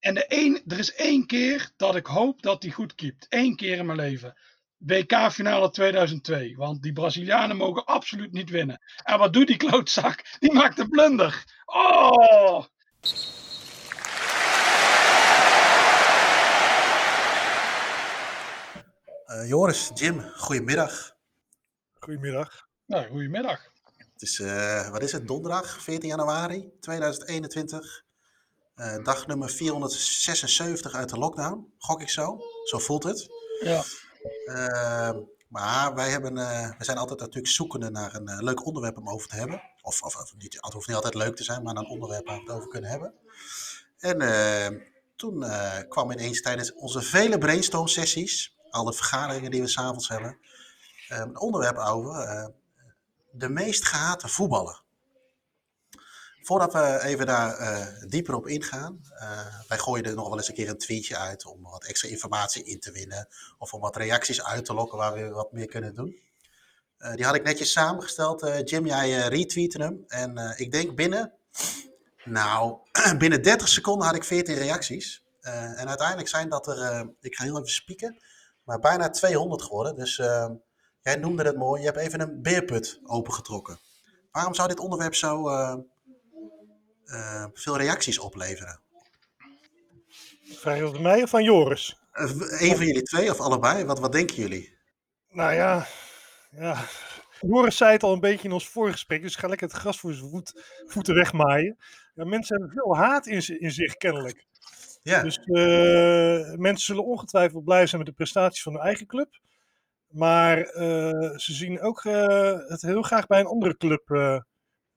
En de één, er is één keer dat ik hoop dat hij goed keept. Eén keer in mijn leven. WK-finale 2002. Want die Brazilianen mogen absoluut niet winnen. En wat doet die klootzak? Die maakt een blunder. Oh! Uh, Joris, Jim, goedemiddag. Goedemiddag. Nou, goedemiddag. Het is, uh, wat is het, donderdag 14 januari 2021. Uh, dag nummer 476 uit de lockdown, gok ik zo. Zo voelt het. Ja. Uh, maar wij hebben, uh, we zijn altijd natuurlijk zoekende naar een uh, leuk onderwerp om over te hebben. Of, of, of niet, het hoeft niet altijd leuk te zijn, maar een onderwerp waar we het over kunnen hebben. En toen kwam ineens tijdens onze vele brainstorm sessies, alle vergaderingen die we s'avonds hebben, een onderwerp over de meest gehate voetballer. Voordat we even daar uh, dieper op ingaan, uh, wij gooien er nog wel eens een keer een tweetje uit om wat extra informatie in te winnen of om wat reacties uit te lokken waar we wat meer kunnen doen. Uh, die had ik netjes samengesteld. Jim, jij retweette hem en ik denk binnen, nou, binnen 30 seconden had ik 14 reacties. en uiteindelijk zijn dat er, ik ga heel even spieken, maar bijna 200 geworden. Dus jij noemde het mooi, je hebt even een beerput opengetrokken. Waarom zou dit onderwerp zo uh, veel reacties opleveren. Vraag je dat aan mij of van Joris? Uh, een van jullie twee of allebei? Wat, wat denken jullie? Nou ja, ja, Joris zei het al een beetje in ons voorgesprek, dus ga lekker het gras voor zijn voet, voeten wegmaaien. Ja, mensen hebben veel haat in, in zich kennelijk. Ja. Dus uh, mensen zullen ongetwijfeld blij zijn met de prestaties van hun eigen club. Maar uh, ze zien ook uh, het heel graag bij een andere club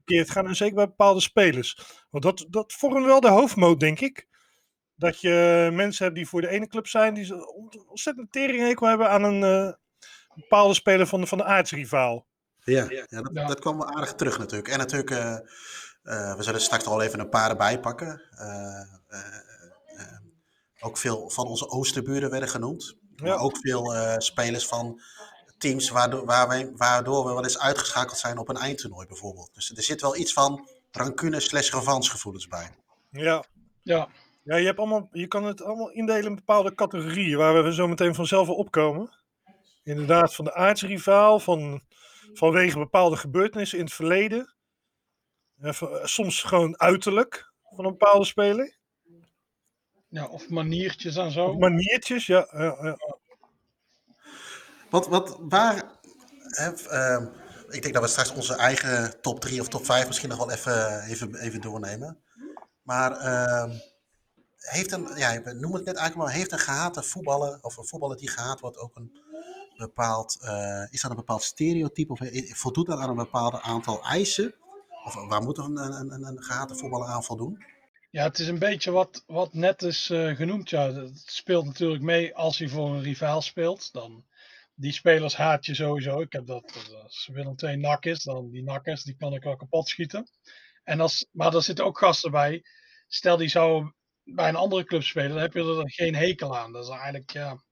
verkeerd gaan. En zeker bij bepaalde spelers. Want dat, dat vormt wel de hoofdmoot, denk ik. Dat je mensen hebt die voor de ene club zijn, die ontzettend teringhekel hebben aan een uh, bepaalde speler van de, van de aardsrivaal. Ja, ja, dat, ja. dat kwam wel aardig terug natuurlijk. En natuurlijk, uh, uh, we zullen straks al even een paar erbij pakken. ook veel van onze oosterburen werden genoemd. Ja. Maar ook veel spelers van teams waardoor, waar wij, waardoor we wel eens uitgeschakeld zijn op een eindtoernooi bijvoorbeeld. Dus er zit wel iets van rancune slash gevoelens bij. Ja. Ja. Ja, je, hebt allemaal, je kan het allemaal indelen in bepaalde categorieën waar we zo meteen vanzelf opkomen. Inderdaad, van de aardsrivaal, van, vanwege bepaalde gebeurtenissen in het verleden. soms gewoon uiterlijk van een bepaalde speler. Ja, of maniertjes en zo. Of maniertjes, ja. ja, ja. Wat, wat, waar, hè, uh, ik denk dat we straks onze eigen top 3 of top 5 misschien nog wel even, even, even doornemen. Maar uh, heeft een, ja, we noemen het net eigenlijk maar, heeft een gehate voetballer, of een voetballer die gehaat wordt, ook een bepaald, uh, is dat een bepaald stereotype of voldoet dat aan een bepaald aantal eisen? Of waar moet een, een, een, een gehate voetballer aan voldoen? Ja, het is een beetje wat, wat net is uh, genoemd. Ja, het speelt natuurlijk mee als hij voor een rivaal speelt. Dan die spelers haat je sowieso. Ik heb dat, als Willem 2 nak is, dan die nakkers, die kan ik wel kapot schieten. En als, maar er zitten ook gasten bij. Stel die zou bij een andere club spelen, dan heb je er geen hekel aan. Dat is eigenlijk, ja,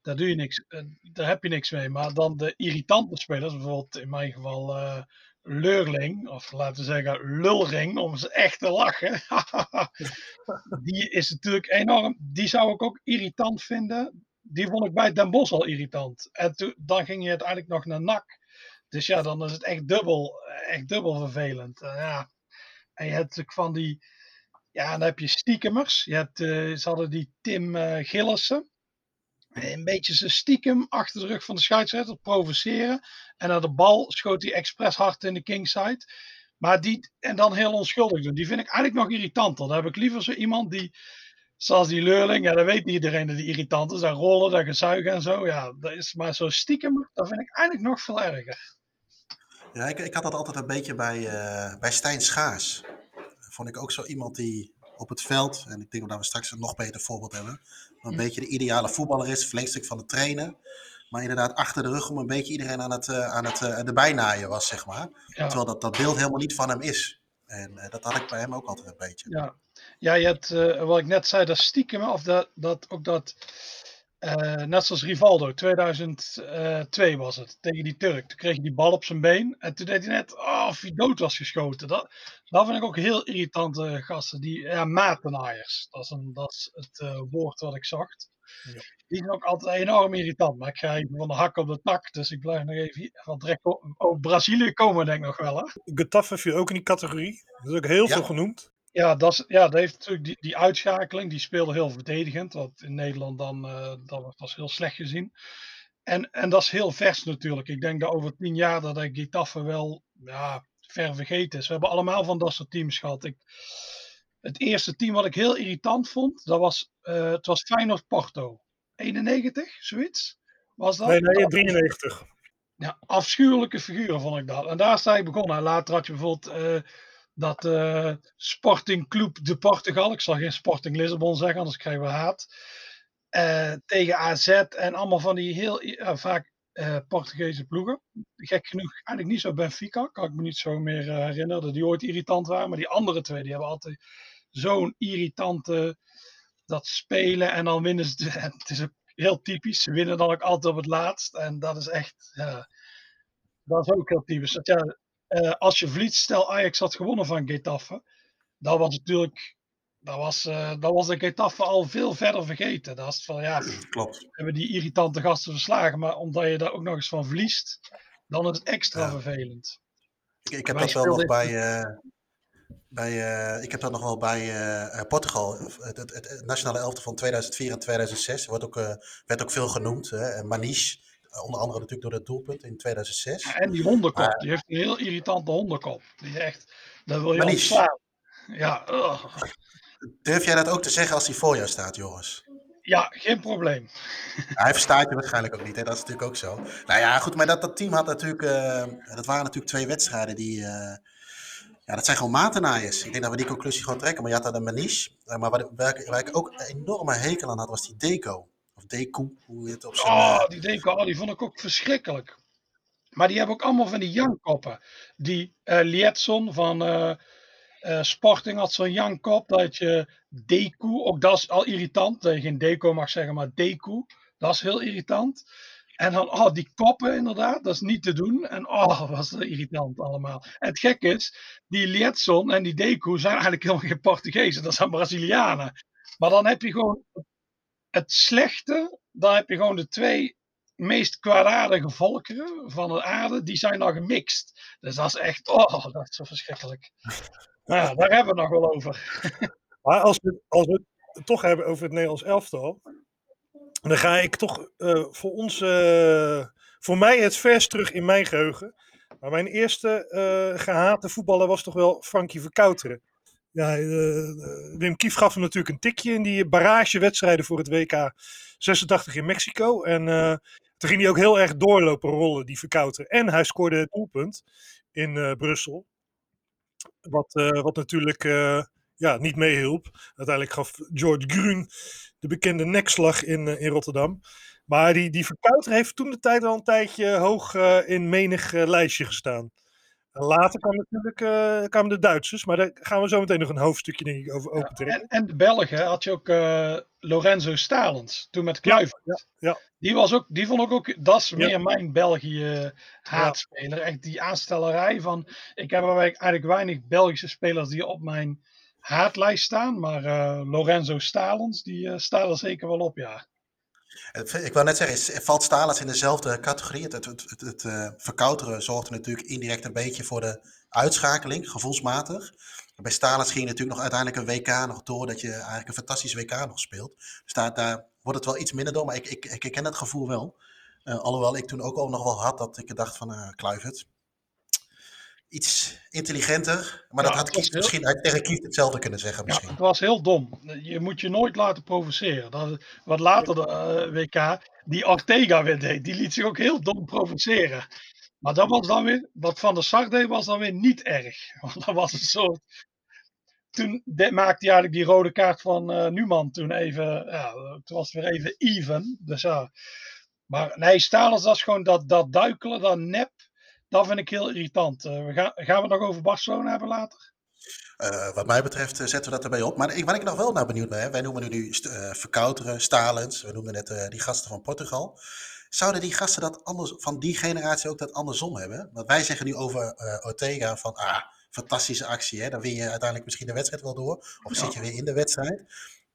daar doe je niks, eh, daar heb je niks mee. Maar dan de irritante spelers, bijvoorbeeld in mijn geval uh, Leurling, of laten we zeggen Lulring, om ze echt te lachen. die is natuurlijk enorm, die zou ik ook irritant vinden die vond ik bij Den Bosch al irritant. En toen, dan ging je uiteindelijk nog naar NAC. Dus ja, dan is het echt dubbel, echt dubbel vervelend. Uh, ja. En je hebt natuurlijk van die, ja, dan heb je stiekemers. Je hebt, uh, ze hadden die Tim uh, Gillissen. Een beetje ze stiekem achter de rug van de scheidsrechter provoceren. En naar de bal schoot hij expres hard in de kingside. Maar die, en dan heel onschuldig. Die vind ik eigenlijk nog irritanter. Dan heb ik liever zo iemand die zoals die leurling, ja, dat weet niet iedereen dat die irritant is. Dat rollen, dat gezuigen en zo. Ja, dat is maar zo stiekem, dat vind ik eigenlijk nog veel erger. Ja, ik, ik had dat altijd een beetje bij, uh, bij Stijn Schaars. Vond ik ook zo iemand die op het veld, en ik denk dat we straks een nog beter voorbeeld hebben, een beetje de ideale voetballer is, verlengstuk van de trainer. Maar inderdaad achter de rug om een beetje iedereen aan het, uh, aan het uh, erbij naaien was, zeg maar. Ja. Terwijl dat, dat beeld helemaal niet van hem is. En dat had ik bij hem ook altijd een beetje. Ja, ja, je hebt, uh, wat ik net zei, dat stiekem, of dat, dat ook dat, Eh, net zoals Rivaldo, 2002 was het, tegen die Turk. Toen kreeg hij die bal op zijn been en toen deed hij net oh, of hij dood was geschoten. Dat, dat vind ik ook heel irritante gasten, die ja, matenaaiers. Dat is, een, dat is het uh, woord wat ik zocht. Ja. Die zijn ook altijd enorm irritant, maar ik ga even van de hak op de tak, dus ik blijf nog even van direct op Brazilië komen denk ik nog wel. Hè? Getafe viel ook in die categorie, dat is ook heel ja. veel genoemd. Ja, dat, is, ja, dat heeft natuurlijk die, die uitschakeling. Die speelde heel verdedigend. Wat in Nederland dan uh, dat was heel slecht gezien. En, en dat is heel vers natuurlijk. Ik denk dat over tien jaar dat ik Getafe wel ja, ver vergeten is. We hebben allemaal van dat soort teams gehad. Ik, het eerste team wat ik heel irritant vond, dat was, uh, het was Feyenoord Porto. 91, zoiets? Was dat? Nee, nee, 93. Ja, afschuwelijke figuren vond ik dat. En daar sta ik begonnen. Later had je bijvoorbeeld... Uh, dat uh, Sporting Club de Portugal, ik zal geen Sporting Lissabon zeggen, anders krijgen we haat. Uh, tegen AZ en allemaal van die heel uh, vaak Portugese ploegen. Gek genoeg eigenlijk niet zo Benfica, kan ik me niet zo meer herinneren dat die ooit irritant waren. Maar die andere twee, die hebben altijd zo'n irritante dat spelen en dan winnen ze. Het is heel typisch, ze winnen dan ook altijd op het laatst. En dat is echt, dat is ook heel typisch. Dat, ja, uh, als je verliest, stel Ajax had gewonnen van Getafe, dan was natuurlijk, dat was, uh, dan was de Getafe al veel verder vergeten. Dat is van ja, Klopt. we hebben die irritante gasten verslagen, maar omdat je daar ook nog eens van verliest, dan is het extra ja. vervelend. Ik, ik heb dat wel nog bij, uh, bij ik heb dat nog wel bij Portugal, het, het, het, nationale elftal van 2004 en 2006, wordt ook, werd ook veel genoemd, Maniche. Onder andere natuurlijk door het doelpunt in 2006. Ja, en die hondenkop, die heeft een heel irritante hondenkop. Die echt, daar wil je ontslaan. Ja. Durf jij dat ook te zeggen als hij voor jou staat, Joris? Ja, geen probleem. Hij verstaat je waarschijnlijk ook niet, hè? dat is natuurlijk ook zo. Nou ja, goed, maar dat, dat team had natuurlijk, uh, dat waren natuurlijk twee wedstrijden die, uh, ja, dat zijn gewoon matenaaiers. Ik denk dat we die conclusie gewoon trekken, maar je had daar de Maniche. maar waar, waar, waar ik ook enorme hekel aan had, was die Deco. Of Deco, hoe je het op zijn... Oh, die Deco, oh, die vond ik ook verschrikkelijk. Maar die hebben ook allemaal van die jankkoppen. Die uh, Lietson van uh, uh, Sporting had zo'n jankop. Dat je Deco, ook dat is al irritant. Dat je geen Deco mag zeggen, maar Deco. Dat is heel irritant. En dan, oh, die koppen inderdaad, dat is niet te doen. En oh, was dat irritant allemaal. En het gekke is, die Lietson en die Deco zijn eigenlijk helemaal geen Portugezen. Dat zijn Brazilianen. Maar dan heb je gewoon het slechte, dan heb je gewoon de twee meest kwaadaardige volkeren van de aarde, die zijn dan gemixt. Dus dat is echt, oh, dat is zo verschrikkelijk. Nou ja, daar hebben we het nog wel over. Maar als we, als we het toch hebben over het Nederlands elftal, dan ga ik toch uh, voor ons, uh, voor mij het vers terug in mijn geheugen. Maar mijn eerste uh, gehate voetballer was toch wel Frankie Verkouteren. Ja, uh, Wim Kief gaf hem natuurlijk een tikje in die barragewedstrijden voor het WK 86 in Mexico. En uh, toen ging hij ook heel erg doorlopen rollen, die verkouter. En hij scoorde het doelpunt in Brussel. Wat, wat natuurlijk ja, niet meehielp. Uiteindelijk gaf George Grun de bekende nekslag in, in Rotterdam. Maar die, die verkouter heeft toen de tijd al een tijdje hoog in menig lijstje gestaan. Later kwamen natuurlijk uh, kwamen de Duitsers, maar daar gaan we zo meteen nog een hoofdstukje denk ik, over opentrekken. Ja, en, en, de Belgen had je ook uh, Lorenzo Stalens, toen met Kluivert. Ja, ja, Die, was ook, die vond ik ook, dat is meer mijn België haatspeler. Echt die aanstellerij van, ik heb eigenlijk weinig Belgische spelers die op mijn haatlijst staan, maar uh, Lorenzo Stalens, die staat er zeker wel op, ja. Ik wou net zeggen, valt Stalens in dezelfde categorie? Het, het, het, het uh, verkouteren zorgde natuurlijk indirect een beetje voor de uitschakeling, gevoelsmatig. Bij Stalens ging natuurlijk nog uiteindelijk een WK nog door, dat je eigenlijk een fantastisch WK nog speelt. Dus daar, wordt het wel iets minder door, maar ik, ik, ik herken het gevoel wel. Uh, alhoewel ik toen ook al nog wel had dat ik dacht van uh, Kluivert, iets intelligenter. Maar ja, dat had Kieft heel... misschien tegen Kieft hetzelfde kunnen zeggen. Misschien. Ja, het was heel dom. Je moet je nooit laten provoceren. Dat, wat later de uh, WK, die Ortega weer deed, die liet zich ook heel dom provoceren. Maar dat was dan weer, wat Van der Sar deed, was dan weer niet erg. Want dat was een soort. Toen de, maakte hij eigenlijk die rode kaart van uh, Numan toen even. Ja, toen was het weer even even. Dus ja. Maar nee, Stalens, dat is gewoon dat, dat duikelen, dat nep dat vind ik heel irritant. Uh, we gaan, gaan we het nog over Barcelona hebben later? Uh, wat mij betreft uh, zetten we dat erbij op. Maar ik, waar ik nog wel naar benieuwd ben, wij noemen nu uh, Verkouteren, Stalens, we noemen net die gasten van Portugal. Zouden die gasten dat anders, van die generatie ook dat andersom hebben? Want wij zeggen nu over Ortega van, ah, fantastische actie, hè? dan win je uiteindelijk misschien de wedstrijd wel door. Of ja. zit je weer in de wedstrijd.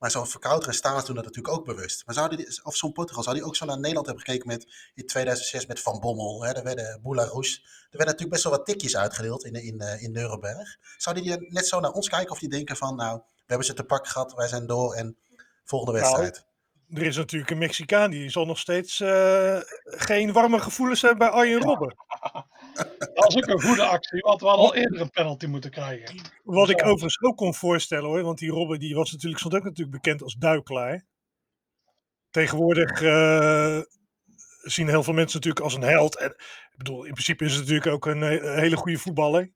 Maar zo'n Verkouter en Stalens doen dat natuurlijk ook bewust. Maar zou die, of zo'n Portugal, zou die ook zo naar Nederland hebben gekeken met in 2006 met Van Bommel, hè? daar werden Boularoes. Er werden natuurlijk best wel wat tikjes uitgedeeld in, in, in Nuremberg. Zou die net zo naar ons kijken of die denken van, nou, we hebben ze te pak gehad, wij zijn door en volgende nou, wedstrijd? Nou, er is natuurlijk een Mexicaan die zal nog steeds uh, geen warme gevoelens hebben bij Arjen Robben. Dat is ook een goede actie, want we hadden al eerder een penalty moeten krijgen. Wat ik overigens ook kon voorstellen hoor, want die Robben die was natuurlijk, stond ook natuurlijk bekend als duikelaar. Tegenwoordig uh, zien heel veel mensen natuurlijk als een held. En ik bedoel, in principe is het natuurlijk ook een, hele goede voetballer.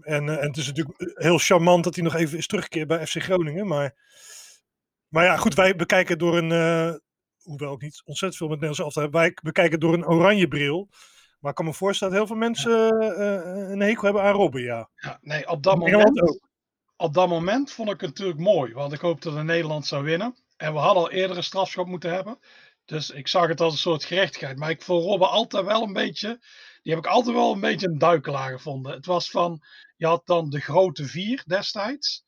En, uh, en het is natuurlijk heel charmant dat hij nog even is teruggekeerd bij FC Groningen. Maar, maar ja, goed, wij bekijken door een, uh, hoewel ik niet ontzettend veel met Nederlands af heb, wij bekijken door een oranje bril. Maar ik kan me voorstellen dat heel veel mensen uh, een hekel hebben aan Robben, ja. ja nee, op dat, moment, op dat moment vond ik het natuurlijk mooi. Want ik hoopte dat Nederland zou winnen. En we hadden al eerder een strafschop moeten hebben. Dus ik zag het als een soort gerechtigheid. Maar ik vond Robben altijd wel een beetje. Die heb ik altijd wel een beetje een duikelaar gevonden. Het was van. Je had dan de grote vier destijds.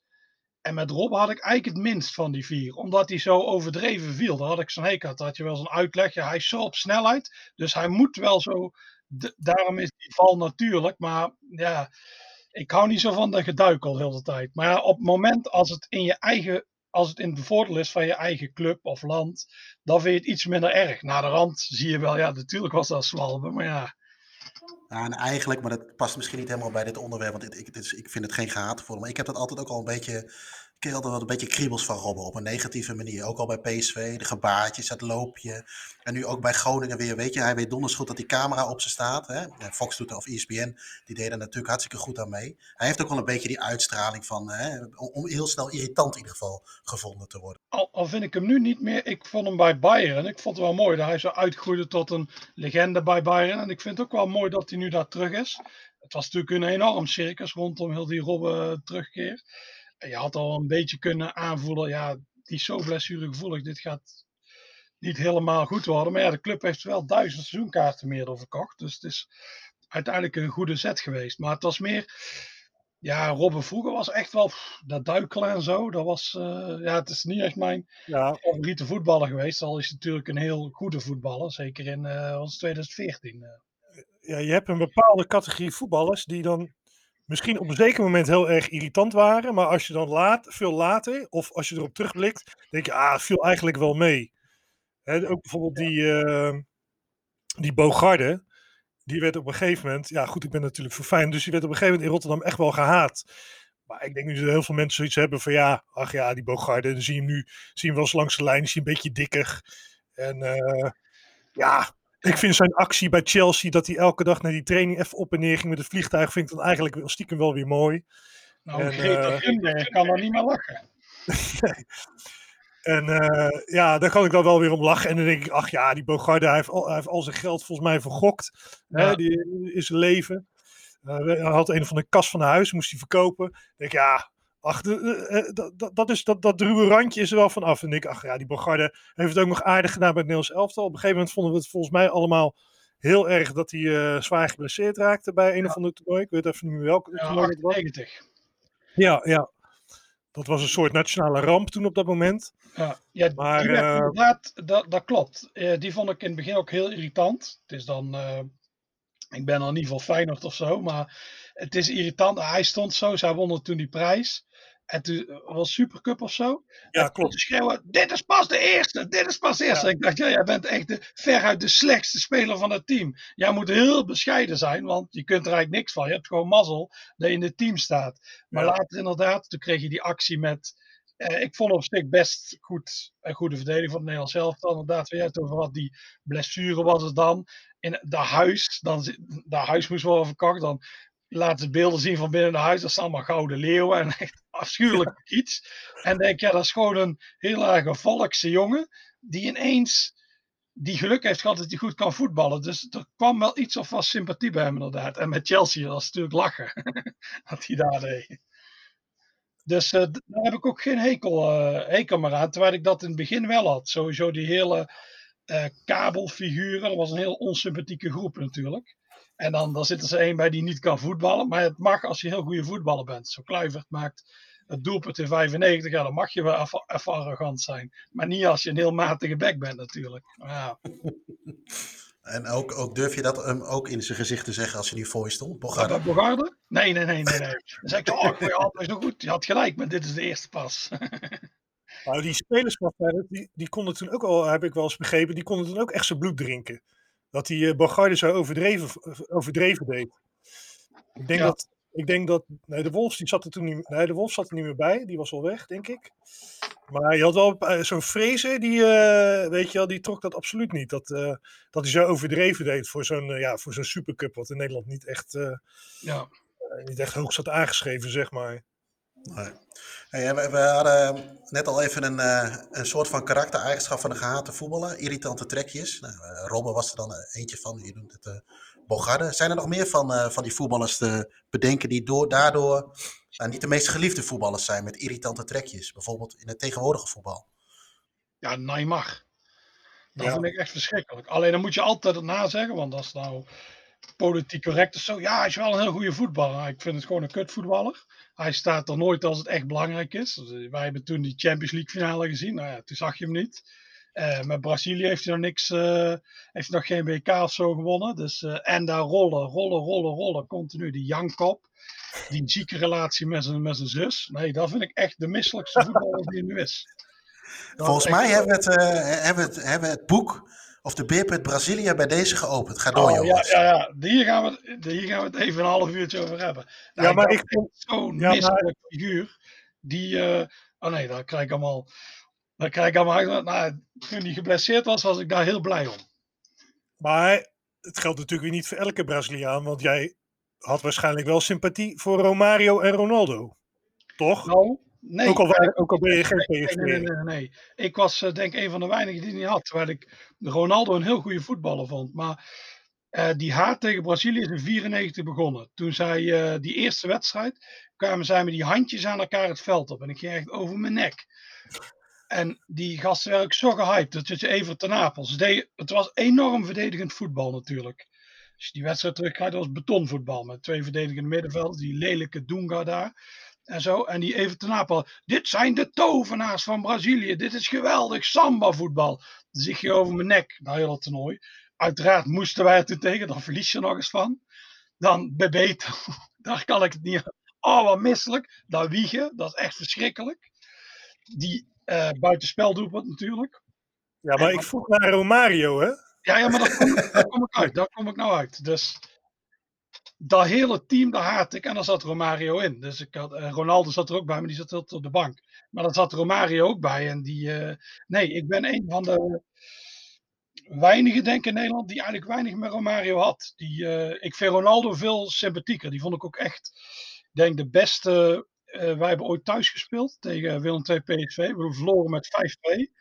En met Rob had ik eigenlijk het minst van die vier. Omdat hij zo overdreven viel. Daar had ik zo'n hekel. Dat had je wel zo'n uitleg. Ja, hij is zo op snelheid. Dus hij moet wel zo daarom is die val natuurlijk. Maar ja, ik hou niet zo van de geduikel de hele tijd. Maar ja, op het moment als het in je eigen, als het in de voordeel is van je eigen club of land, dan vind je het iets minder erg. Na de rand zie je wel, ja, natuurlijk was dat zwalben, maar ja. Ja, en eigenlijk, maar dat past misschien niet helemaal bij dit onderwerp, want ik, ik, ik vind het geen gehaat voor. Maar ik heb dat altijd ook al een beetje kreeg altijd wel een beetje kriebels van Robben op een negatieve manier. Ook al bij PSV, de gebaartjes, het loopje. En nu ook bij Groningen weer, weet je, hij weet donders goed dat die camera op ze staat. Hè? Fox doet of ESPN, die deden natuurlijk hartstikke goed aan mee. Hij heeft ook wel een beetje die uitstraling van, hè, om heel snel irritant in ieder geval gevonden te worden. Al, al vind ik hem nu niet meer, ik vond hem bij Bayern, ik vond het wel mooi dat hij zo uitgroeide tot een legende bij Bayern. En ik vind het ook wel mooi dat hij nu daar terug is. Het was natuurlijk een enorm circus rondom heel die Robben terugkeer je had al een beetje kunnen aanvoelen, ja, die is zo blessuregevoelig, dit gaat niet helemaal goed worden. Maar ja, de club heeft wel duizend seizoenkaarten meer verkocht. Dus het is uiteindelijk een goede zet geweest. Maar het was meer, ja, Robben vroeger was echt wel dat duikelen en zo. Dat was, uh, ja, het is niet echt mijn ja. favoriete voetballer geweest. Al is het natuurlijk een heel goede voetballer, zeker in uh, 2014. Ja, je hebt een bepaalde categorie voetballers die dan misschien op een zeker moment heel erg irritant waren. Maar als je dan laat, veel later, of als je erop terugblikt, denk je, ah, viel eigenlijk wel mee. Hè, ook bijvoorbeeld die, uh, die Bogarde, die werd op een gegeven moment, ja goed, ik ben natuurlijk verfijn, dus die werd op een gegeven moment in Rotterdam echt wel gehaat. Maar ik denk nu dat heel veel mensen zoiets hebben van ja, ach ja, die Bogarde, dan zie je hem nu, zie je hem wel eens langs de lijn, is hij een beetje dikker. En uh, ja, ik vind zijn actie bij Chelsea, dat hij elke dag naar die training even op en neer ging met het vliegtuig, vind ik dan eigenlijk stiekem wel weer mooi. Nou, en, Greta uh, kan er niet meer lachen. En uh, ja, daar kan ik dan wel weer om lachen. En dan denk ik, ach ja, die Bogarde, hij heeft al, hij heeft al zijn geld volgens mij vergokt. Ja. Hè, die, in zijn leven. Uh, hij had een van de kas van huis, moest hij verkopen. Dan denk ik, ja, Ach, de, dat, dat, is, dat, dat ruwe randje is er wel van af. En ik, ach ja, die Bogarde heeft het ook nog aardig gedaan bij het Nederlands elftal. Op een gegeven moment vonden we het volgens mij allemaal heel erg dat hij uh, zwaar geblesseerd raakte bij een ja. of andere toernooi. Ik weet even niet meer welke ja, toernooi het was. Ja, ja. Dat was een soort nationale ramp toen op dat moment. Ja, ja maar, die uh, inderdaad, dat, dat klopt. Uh, die vond ik in het begin ook heel irritant. Het is dan, ik ben al in ieder geval Feyenoord of zo, maar het is irritant. Hij stond zo, zij wonnen toen die prijs. En toen eh, was Supercup of zo. Ja, klopt. schreeuwen, dit is pas de eerste, dit is pas de eerste. Ja. ik dacht, ja, jij bent echt de, veruit de slechtste speler van het team. Jij moet heel bescheiden zijn, want je kunt er eigenlijk niks van. Je hebt gewoon mazzel dat je in het team staat. Maar ja. later inderdaad, toen kreeg je die actie met... Eh, ik vond op zich best goed, een goede verdediging van het Nederlands zelf. Inderdaad, weer het over wat die blessure was het dan. In de huis, dan, de huis moest worden verkocht. Dan laten beelden zien van binnen het huis. Dat zijn allemaal gouden leeuwen en echt afschuwelijk iets. En denk, ja, dat is gewoon een heel erg volkse jongen. Die ineens die geluk heeft gehad dat hij goed kan voetballen. Dus er kwam wel iets of was sympathie bij hem inderdaad. En met Chelsea was het natuurlijk lachen. dat hij daar deed. Dus uh, daar heb ik ook geen hekel, uh, hekel meer aan. Terwijl ik dat in het begin wel had. Sowieso die hele uh, kabelfiguren. Dat was een heel onsympathieke groep natuurlijk. En dan, dan zit er één bij die niet kan voetballen. Maar het mag als je heel goede voetballer bent. Zo Kluivert maakt het doelpunt in 95. Ja, dan mag je wel even, arrogant zijn. Maar niet als je een heel matige bek bent natuurlijk. Ja. En ook, ook durf je dat hem ook in zijn gezicht te zeggen als je niet voor je stond? Bogarde? Bogarde? Nee, nee, nee, nee. nee. Dan zeg ik, oh, je altijd zo goed. Je had gelijk, maar dit is de eerste pas. nou, die spelerspartijen, die, die konden toen ook al, heb ik wel eens begrepen, die konden toen ook echt zijn bloed drinken. Dat die uh, Bogarde zo overdreven, overdreven deed. Ik denk Ja. dat, ik denk dat, nee, de Wolfs die zat er toen niet, nee, de Wolfs zat er niet meer bij. Die was al weg, denk ik. Maar je had wel eh, zo'n Fraser, die, eh, weet je wel, die trok dat absoluut niet. Dat, dat hij zo overdreven deed voor zo'n ja, voor zo'n supercup, wat in Nederland niet echt, Ja. niet echt hoog zat aangeschreven, zeg maar. Nee. Hey, we, we hadden net al even een, eh, een soort van karaktereigenschap van een gehate voetballer. Irritante trekjes. Nou, eh, Robben was er dan eh, eentje van. Je noemt het eh Bogarde. Zijn er nog meer van, van die voetballers te bedenken die door, daardoor nou, niet de meest geliefde voetballers zijn met irritante trekjes? Bijvoorbeeld in het tegenwoordige voetbal. Ja, Neymar. Dat Ja. vind ik echt verschrikkelijk. Alleen dan moet je altijd het nazeggen, want als het nou politiek correct is zo. Ja, hij is wel een heel goede voetballer. Ik vind het gewoon een kutvoetballer. Hij staat er nooit als het echt belangrijk is. Dus, eh, wij hebben toen die Champions League finale gezien. Nou ja, toen zag je hem niet. Eh, met Brazilië heeft hij nog niks, eh, heeft hij nog geen WK of zo gewonnen. Dus, en daar rollen, rollen, rollen, rollen. Continu die Jankop. Die zieke relatie met zijn, met zijn zus. Nee, dat vind ik echt de misselijkste voetballer die er nu is. Dat Volgens echt- mij hebben we, het, hebben, we het, hebben we het boek of de beerput Brazilië bij deze geopend. Ga door, Oh, ja, jongens. ja, ja. Hier, gaan we, het- hier gaan we het even een half uurtje over hebben. Nou, Ja, maar ik vond- Zo'n ja, maar- misselijk figuur. Die, eh, oh nee, daar krijg ik allemaal... Daar krijg ik allemaal nou, toen hij geblesseerd was, was ik daar heel blij om. Maar het geldt natuurlijk weer niet voor elke Braziliaan, want jij had waarschijnlijk wel sympathie voor Romario en Ronaldo. Toch? Nou, nee. ook, al, ook ben je geen Nee, PSV. nee, nee, nee, nee. Ik was eh, denk ik een van de weinigen die het niet had. Terwijl ik Ronaldo een heel goede voetballer vond. Maar eh, die haat tegen Brazilië is in 94 begonnen. Toen zij eh, die eerste wedstrijd kwamen zij met die handjes aan elkaar het veld op. En ik ging echt over mijn nek. En die gasten werden ook zo gehyped. Dat je even ten Napels. Het was enorm verdedigend voetbal natuurlijk. Als je die wedstrijd terugkijkt, dat was betonvoetbal. Met twee verdedigende middenvelders. Die lelijke Dunga daar. En zo. En die even ten Apel. Dit zijn de tovenaars van Brazilië. Dit is geweldig samba voetbal. Dan zie je over mijn nek. Dat hele toernooi. Uiteraard moesten wij er toen tegen. Dan verlies je nog eens van. Dan Bebeto. Daar kan ik het niet aan. Oh, wat misselijk. Dat wiegen. Dat is echt verschrikkelijk. Die eh buitenspeldoelpunt natuurlijk. Ja, maar ik vroeg naar Romario, hè? Ja, ja, maar daar kom, ik- daar kom ik uit. Daar kom ik nou uit. Dus dat hele team, daar haat ik. En daar zat Romario in. Dus ik had, eh, Ronaldo zat er ook bij, maar die zat heel op de bank. Maar daar zat Romario ook bij. En die, eh, nee, ik ben een van de weinigen, denk ik, in Nederland, die eigenlijk weinig met Romario had. Die, eh, ik vind Ronaldo veel sympathieker. Die vond ik ook echt, denk, de beste. wij hebben ooit thuis gespeeld tegen Willem II PSV. We verloren met 5-2.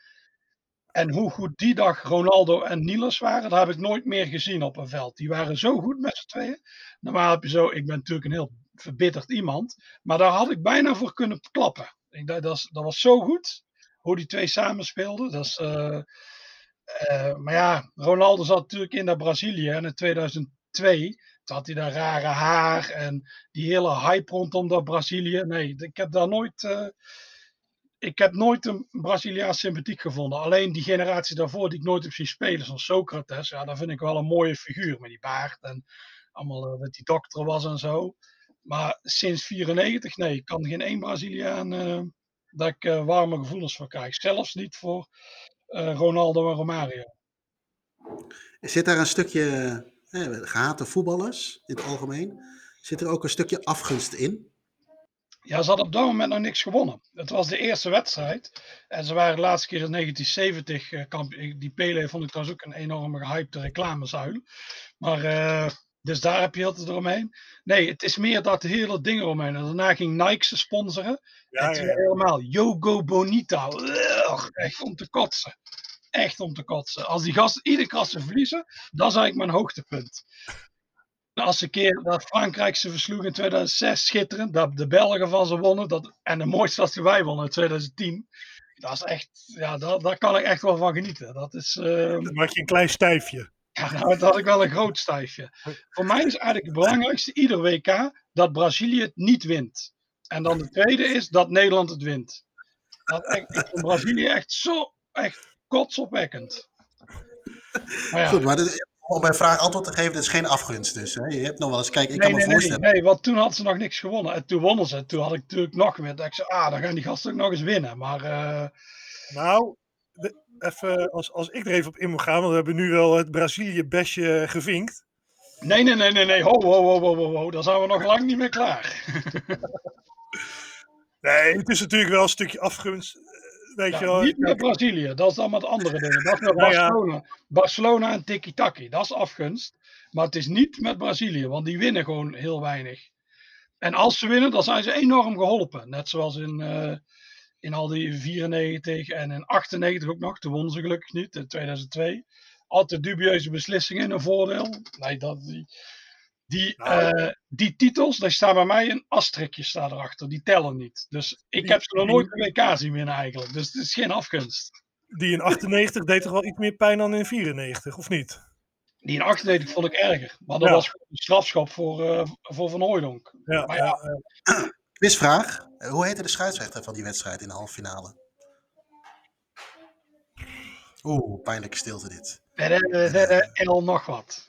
En hoe goed die dag Ronaldo en Niels waren, dat heb ik nooit meer gezien op een veld. Die waren zo goed met z'n tweeën. Normaal heb je zo, ik ben natuurlijk een heel verbitterd iemand, maar daar had ik bijna voor kunnen klappen. Ik, dat, is- dat was zo goed, hoe die twee samen speelden. Dat is, eh, eh, maar ja, Ronaldo zat natuurlijk in dat Brazilië en in 2002 toen had hij dat rare haar en die hele hype rondom dat Brazilië. Nee, ik heb daar nooit... eh, ik heb nooit een Braziliaans sympathiek gevonden. Alleen die generatie daarvoor die ik nooit heb zien spelen, zoals Socrates, ja, dat vind ik wel een mooie figuur met die baard en allemaal eh, dat die dokter was en zo. Maar sinds 94, nee, ik kan geen één Braziliaan eh, dat ik eh, warme gevoelens voor krijg. Zelfs niet voor Ronaldo en Romario. Zit daar een stukje eh, gehate voetballers in het algemeen? Zit er ook een stukje afgunst in? Ja, ze hadden op dat moment nog niks gewonnen. Het was de eerste wedstrijd. En ze waren de laatste keer in 1970 eh, kampioen. Die Pele vond ik trouwens ook een enorme gehypte reclamezuil. Maar, eh, dus daar heb je het eromheen. Nee, het is meer dat hele ding eromheen. En daarna ging Nike ze sponsoren. Ja, en toen ja, helemaal Yogo Bonita. Echt om te kotsen. Echt om te kotsen. Als die gasten iedere ze verliezen, dat is eigenlijk mijn hoogtepunt. Als ze keer dat Frankrijk ze versloeg in 2006, schitterend. Dat de Belgen van ze wonnen. Dat, en de mooiste was die wij wonnen in 2010. Dat is echt, ja, daar, daar kan ik echt wel van genieten. Dat is, ehm, Dan maak je een klein stijfje. ja, nou, dat had ik wel een groot stijfje. Voor mij is eigenlijk het belangrijkste, ieder WK, dat Brazilië het niet wint. En dan de tweede is dat Nederland het wint. Dat echt, ik vind Brazilië echt zo, echt kotsopwekkend. Maar ja, Goed, maar om mijn vraag antwoord te geven, dit is geen afgunst dus. Hè? Je hebt nog wel eens, kijk, ik nee, kan me nee, nee, voorstellen. nee, want toen hadden ze nog niks gewonnen. En toen wonnen ze. Toen had ik natuurlijk nog weer. Dat ik zei, ah, dan gaan die gasten ook nog eens winnen. Maar eh, Nou, de- even als, als ik er even op in moet gaan, want we hebben nu wel het Brazilië-besje gevinkt. nee, nee, nee, nee, nee. Ho, ho, ho, ho, ho, ho. Dan zijn we nog lang niet meer klaar. Nee, het is natuurlijk wel een stukje afgunst. Weet je wel. niet met Brazilië, dat is dan met andere dingen. Dat is met Nou ja. Barcelona. Barcelona en Tiki-Taki, dat is afgunst. Maar het is niet met Brazilië, want die winnen gewoon heel weinig. En als ze winnen, dan zijn ze enorm geholpen. Net zoals in, eh, in al die 94 en in 98 ook nog. Toen wonnen ze gelukkig niet, in 2002. Altijd dubieuze beslissingen in een voordeel. Nee, dat, die, die, Nou. eh, die titels, daar staat bij mij een asterikje staat erachter. Die tellen niet. Dus ik Die- heb ze nog nooit een WK zien winnen eigenlijk. Dus het is geen afgunst. Die in 98 deed toch wel iets meer pijn dan in 94, of niet? Die in 98 vond ik erger. Maar dat Ja. was gewoon een strafschop voor, eh, voor Van Hooijdonk. Ja, Maar ja. Quizvraag. Hoe heette de scheidsrechter van die wedstrijd in de halve finale? Oeh, pijnlijke stilte dit. Eh, El nog wat.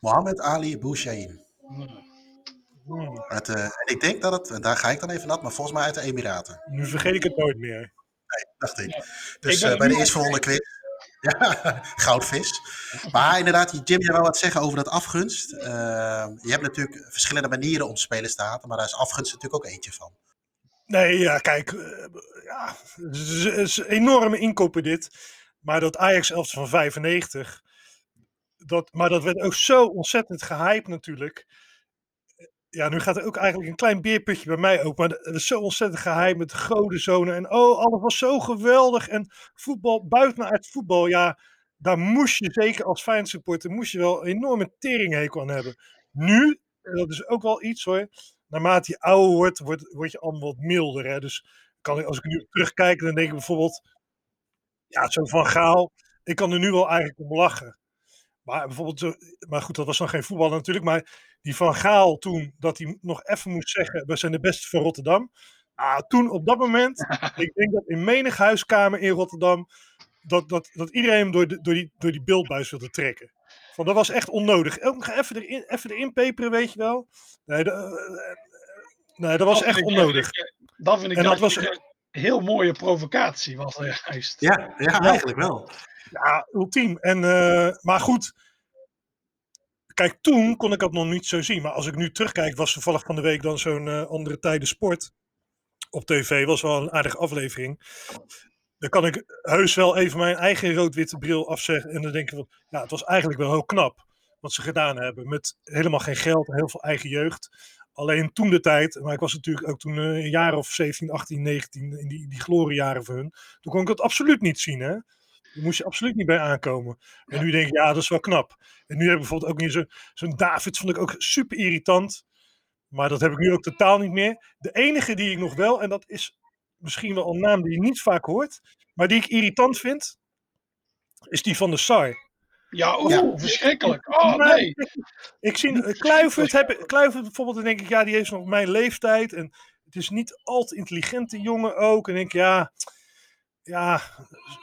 Mohammed Ali Bouchaïn. Hmm. Hmm, Uit, eh, en ik denk dat het, en daar ga ik dan even nat, maar volgens mij uit de Emiraten, Nu vergeet ik het nooit meer. dacht ik. Ja. Dus Ik eh, bij de eerstvolgende quiz. Ja, goudvis. Maar inderdaad, Jim, jij wou wat zeggen over dat afgunst. Eh, je hebt natuurlijk verschillende manieren om spelers te haten, maar daar is afgunst natuurlijk ook eentje van. Nee, ja, kijk. ja, het is, het is een enorme inkopen dit. Maar dat Ajax 11 van 95. Dat, maar dat werd ook zo ontzettend gehyped natuurlijk. Ja, nu gaat er ook eigenlijk een klein beerputje bij mij ook. Maar het was zo ontzettend gehyped met de godenzonen. En oh, alles was zo geweldig. En voetbal, buiten uit voetbal, ja, daar moest je zeker als Feyenoord supporter, moest je wel enorme teringhekel aan hebben. Nu, dat is ook wel iets hoor, naarmate je ouder wordt, wordt, word je allemaal wat milder. Hè? Dus kan ik, als ik nu terugkijk, dan denk ik bijvoorbeeld, ja, zo van Gaal, ik kan er nu wel eigenlijk om lachen. Maar bijvoorbeeld, zo, maar goed, dat was nog geen voetbal natuurlijk, maar die van Gaal toen, dat hij nog even moest zeggen, we zijn de beste van Rotterdam. Ah, toen op dat moment, ik denk dat in menig huiskamer in Rotterdam, dat, dat, dat iedereen hem door, de, door, die, door die beeldbuis wilde trekken. Van, dat was echt onnodig. Nog even erin, even erin peperen, weet je wel. Nee, dat, eh, nee, dat was echt ik- onnodig. Dat vind ik En dat was- een heel mooie provocatie. Was er juist. Ja, ja, eigenlijk wel. Ja, ultiem. En, eh, maar goed. Kijk, toen kon ik dat nog niet zo zien. Maar als ik nu terugkijk, was toevallig van de week dan zo'n eh, andere tijden sport op tv. Was wel een aardige aflevering. Dan kan ik heus wel even mijn eigen rood-witte bril afzeggen. En dan denk ik ja, het was eigenlijk wel heel knap wat ze gedaan hebben. Met helemaal geen geld, heel veel eigen jeugd. Alleen toen de tijd, maar ik was natuurlijk ook toen eh, een jaar of 17, 18, 19 in die, die gloriejaren van hun. Toen kon ik het absoluut niet zien, hè. Daar moest je absoluut niet bij aankomen. En nu denk ik, ja, dat is wel knap. En nu heb ik bijvoorbeeld ook niet zo- zo'n David, vond ik ook super irritant. Maar dat heb ik nu ook totaal niet meer. De enige die ik nog wel, en dat is misschien wel een naam die je niet vaak hoort, maar die ik irritant vind, is die van de Sar. Ja, oeh, Ja. verschrikkelijk. Oh nee. Ik zie uh, Kluivert, heb, Kluivert bijvoorbeeld, dan denk ik, ja, die heeft nog mijn leeftijd. En het is niet al te intelligente jongen ook. En denk ik, ja, ja,